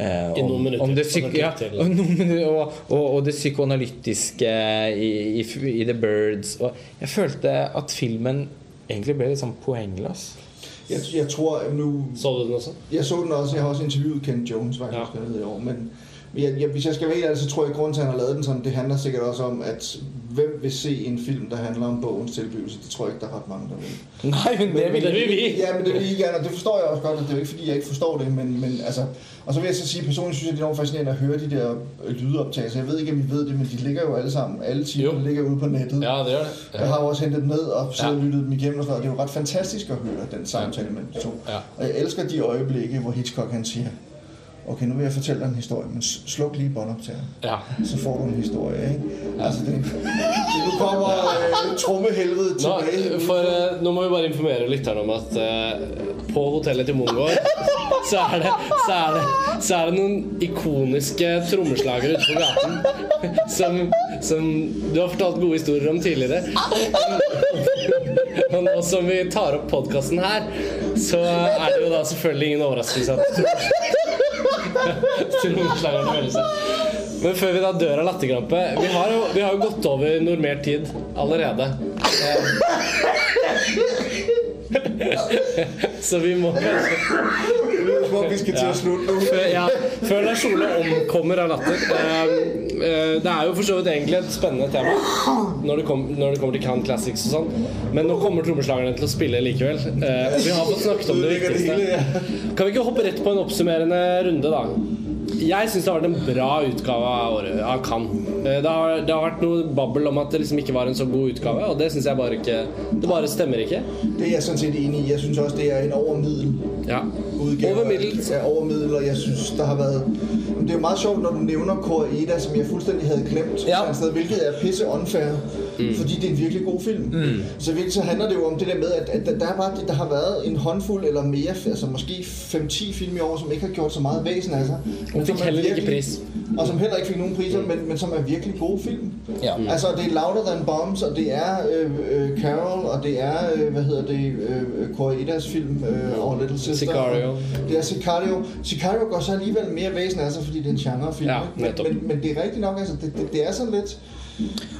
Eh, I noen minutter, det, ja, og, og, og, og det psykoanalytiske i, i, i The Birds. Og jeg følte at filmen egentlig ble litt sånn poengløs. Jeg, jeg tror nu... Så du den også? Jeg så den også. Jeg har også intervjuet Ken Jones faktisk Ja. i år. Men jeg, jeg, hvis jeg skal være helt så tror jeg, at grunden til, at han har lavet den sådan, det handler sikkert også om, at hvem vil se en film, der handler om bogens tilblivelse? Det tror jeg ikke, der er ret mange, der vil. Nei, men det Det vil vi. Ja, men det vil I gerne, og det forstår jeg også godt, og det er jo ikke, fordi jeg ikke forstår det, men, men altså... Og så vil jeg så sige, personligt synes jeg, det er enormt fascinerende at høre de der øh, lydoptagelser. Jeg ved ikke, om I ved det, men de ligger jo alle sammen. Alle timerne ligger ude på nettet. Ja, det er det. Jeg har jo også hentet dem ned og siddet Ja. lyttet dem igennem og sådan noget. Det er jo ret fantastisk at høre den samtale mellem de to. Ja. Og jeg elsker de øjeblikke, hvor Hitchcock han siger, okay, nu vil jeg fortælle dig en historie, men sluk lige båndoptageren, Ja. så får du en historie, ikke? Altså, det, nu kommer øh, trommehelvede Nå, for, eh, nå må vi bare informere lytterne om at eh, på hotellet til Mongård så er, det, så, er det, så er det noen ikoniske trommeslagere ute på gaten som, som du har fortalt gode historier om tidligere. Og nå som vi tar opp podkasten her, så er det jo da selvfølgelig ingen overraskelse at trommeslagerne melder seg. Men før vi da dør av latterkrampe Vi har jo, vi har jo gått over normert tid allerede. Eh, Så vi må Ja, før Lars Ole omkommer av latter. Eh, eh, det er jo for så vidt egentlig et spennende tema når det, kom, når det kommer til Cannes Classics og sånn. Men nå kommer trommeslagerne til å spille likevel. Eh, og vi har fått snakket om det viktigste. Kan vi ikke hoppe rett på en oppsummerende runde, da? Jeg syns det har vært en bra utgave av, Cannes. Eh, Det har, det har vært noe babbel om at det liksom ikke var en så god utgave, og det syns jeg bare ikke Det bare stemmer ikke. Det er jeg sånn sett enig i. Jeg synes også, det er en overmiddel Ja. Over middels. Ja, over middel, og jeg synes, det har vært Det er jo meget sjovt, når du nævner Koreeda, som jeg fuldstændig hadde glemt, Ja. ja. sted, hvilket er pisse unfair, mm. fordi det er en virkelig god film. Mm. Så virkelig så handler det jo om det der med, at, at der, er bare, der har været en håndfuld eller mere, altså måske 5-10 film i år, som ikke har gjort så meget væsen af sig. Hun fik er heller ikke pris. Og som heller ikke fik nogen priser, men, men som er virkelig gode film. Ja. Altså, det er Louder Than Bombs, og det er øh, øh, Carol, og det er, øh, hvad hedder det, øh, Koreedas film, øh, Our Little Sister. Sicario. Det er Sicario. Sicario går så alligevel mere væsen af sig, fordi det er en genrefilm. Ja, men, men, men, det er rigtigt nok, altså, det, det, det er sådan lidt...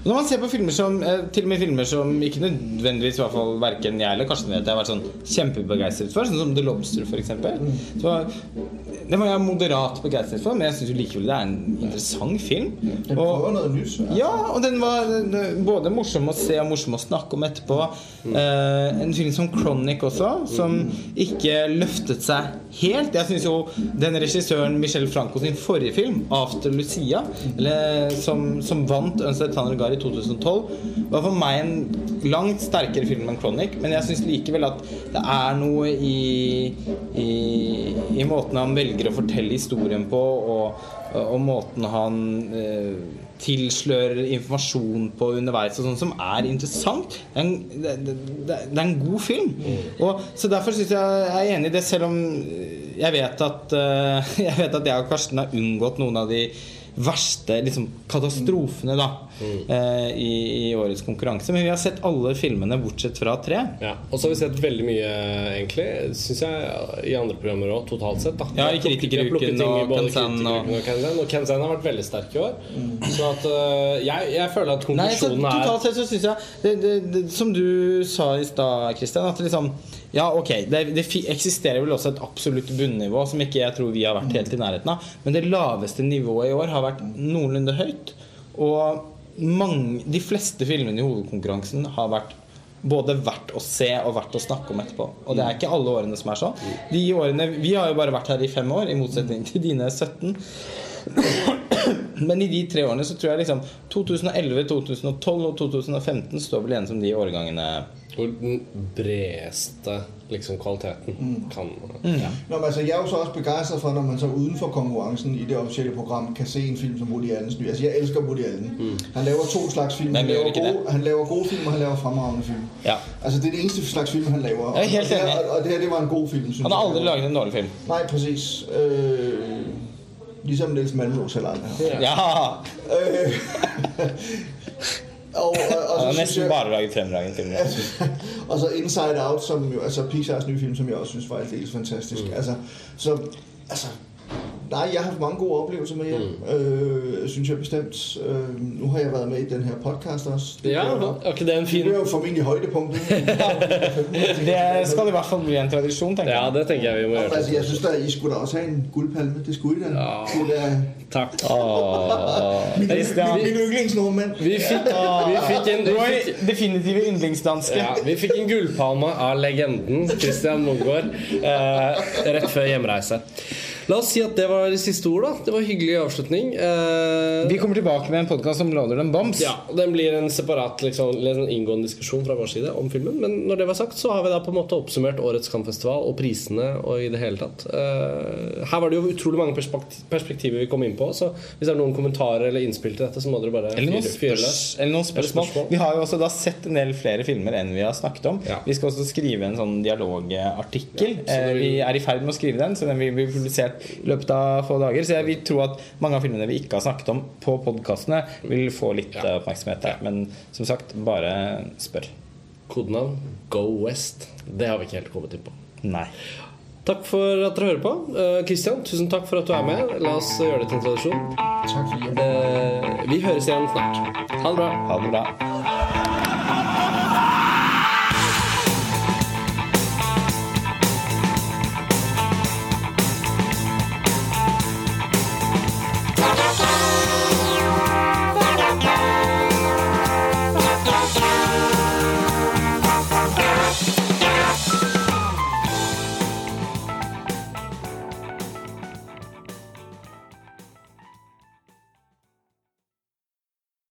Når man ser på filmer som eh, Til og med filmer som ikke nødvendigvis i hvert fall Hverken jeg eller Karsten vet jeg har vært sånn kjempebegeistret for, sånn som The Lobster f.eks. Mm. Det var jeg moderat begeistret for, men jeg syns likevel det er en interessant film. Og, ja, og den var både morsom å se og morsom å snakke om etterpå. Eh, en film som Chronic også, som ikke løftet seg helt. Jeg syns jo den regissøren Michel Franco sin forrige film, 'After Lucia', eller, som, som vant Unset Gar i 2012, var for meg en langt sterkere film enn Chronic. Men jeg syns likevel at det er noe i, i, i måten han velger å fortelle historien på, og, og måten han eh, tilslører informasjon på underveis og sånn som er interessant. Det er en, det, det, det er en god film. Og, så derfor syns jeg jeg er enig i det, selv om jeg vet at eh, Jeg vet at jeg og Karsten har unngått noen av de verste liksom, katastrofene, da. eh, i, i årets konkurranse. Men vi har sett alle filmene bortsett fra tre. Ja. Og så har vi sett veldig mye, egentlig, syns jeg, i andre programmer òg, totalt sett. da Ja, i Kritikeruken og Kansan og- og Kansan. Har vært veldig sterk i år. Så at øh, jeg, jeg føler at Nei, så konklusjonen er Totalt sett så syns jeg det, det, det, Som du sa i stad, Christian, at liksom Ja, ok, det, det eksisterer vel også et absolutt bunnivå som ikke jeg tror vi har vært helt i nærheten av. Men det laveste nivået i år har vært noenlunde høyt. Og mange, de fleste filmene i hovedkonkurransen har vært både verdt å se og verdt å snakke om etterpå. Og det er ikke alle årene som er sånn. De årene, Vi har jo bare vært her i fem år, i motsetning til dine 17. Men i de tre årene så tror jeg liksom 2011, 2012 og 2015 står vel igjen som de årgangene hvor den bredeste liksom, kvaliteten kan ja. Nå, men altså, jeg er jo så også begeistret for, når man så utenfor konkurransen i det offisielle program kan se en film som Woody Allens nye. Altså, jeg elsker Woody Allen. Han laver to slags film. Han lager, gode, han lager gode film, og han lager fremragende film. Ja. Altså, det er det eneste slags film, han laver. Jeg er og, det, her- og det her, det var en god film, Han har aldri laget en dårlig film. Nei, præcis. Øh, ligesom Niels Malmros eller andre. Ja! Øh, og, og, og, og så næsten jeg, bare laget fremragende filmer. og så Inside Out, som jo, altså Pixars nye film, som jeg også synes var helt fantastisk. Mm. Altså, så, altså, nej, jeg har haft mange gode oplevelser med hjem, mm. øh, synes jeg bestemt. Øh, nu har jeg været med i den her podcast også. Det ja, bliver- er en fin... det er jo formentlig højdepunktet. Det skal i hvert fall bli en tradisjon, tenker Ja, det tenker jeg vi må altså, gjøre. jeg synes da, I skulle da også have en guldpalme. Det skulle I da. Ja. Det er Takk. min, min yndlingsnordmand. Vi fikk, vi fikk en fikk, definitive yndlingsdanske. ja, vi fikk en gullpalme av legenden Christian Mungård eh, rett før hjemreise. La oss si at det var siste ord. da Det var hyggelig avslutning. Eh, Vi kommer tilbake med en podkast som låner den Bombs. Ja, Den blir en separat liksom, en inngående diskusjon fra vår side om filmen. Men når det var sagt, så har vi da på en måte oppsummert årets Cannes-festival og prisene og i det hele tatt. Eh, her var det jo utrolig mange perspektiver vi kom inn på. Så hvis det er noen kommentarer eller innspill til dette, så må dere bare fyre- løs. eller noen spørsmål. Vi har jo også da sett en del flere filmer enn vi har snakket om. Ja. Vi skal også skrive en sånn dialogartikkel. Ja, Eh, Vi er i ferd med å skrive den, så den vil bli publisert i løpet av få dager. Så jeg vil tro at mange av filmene vi ikke har snakket om på podkastene, vil få litt Ja. eh, oppmerksomhet der. Men som sagt, bare spør. Kodenavn Go West. Det har vi ikke helt kommet inn på. Nei. Takk for at dere hører på. Kristian, Christian, tusen takk for at du er med. La oss gjøre det til en tradisjon. Tak fordi Eh, vi høres igjen snart. Ha det bra. Ha det bra.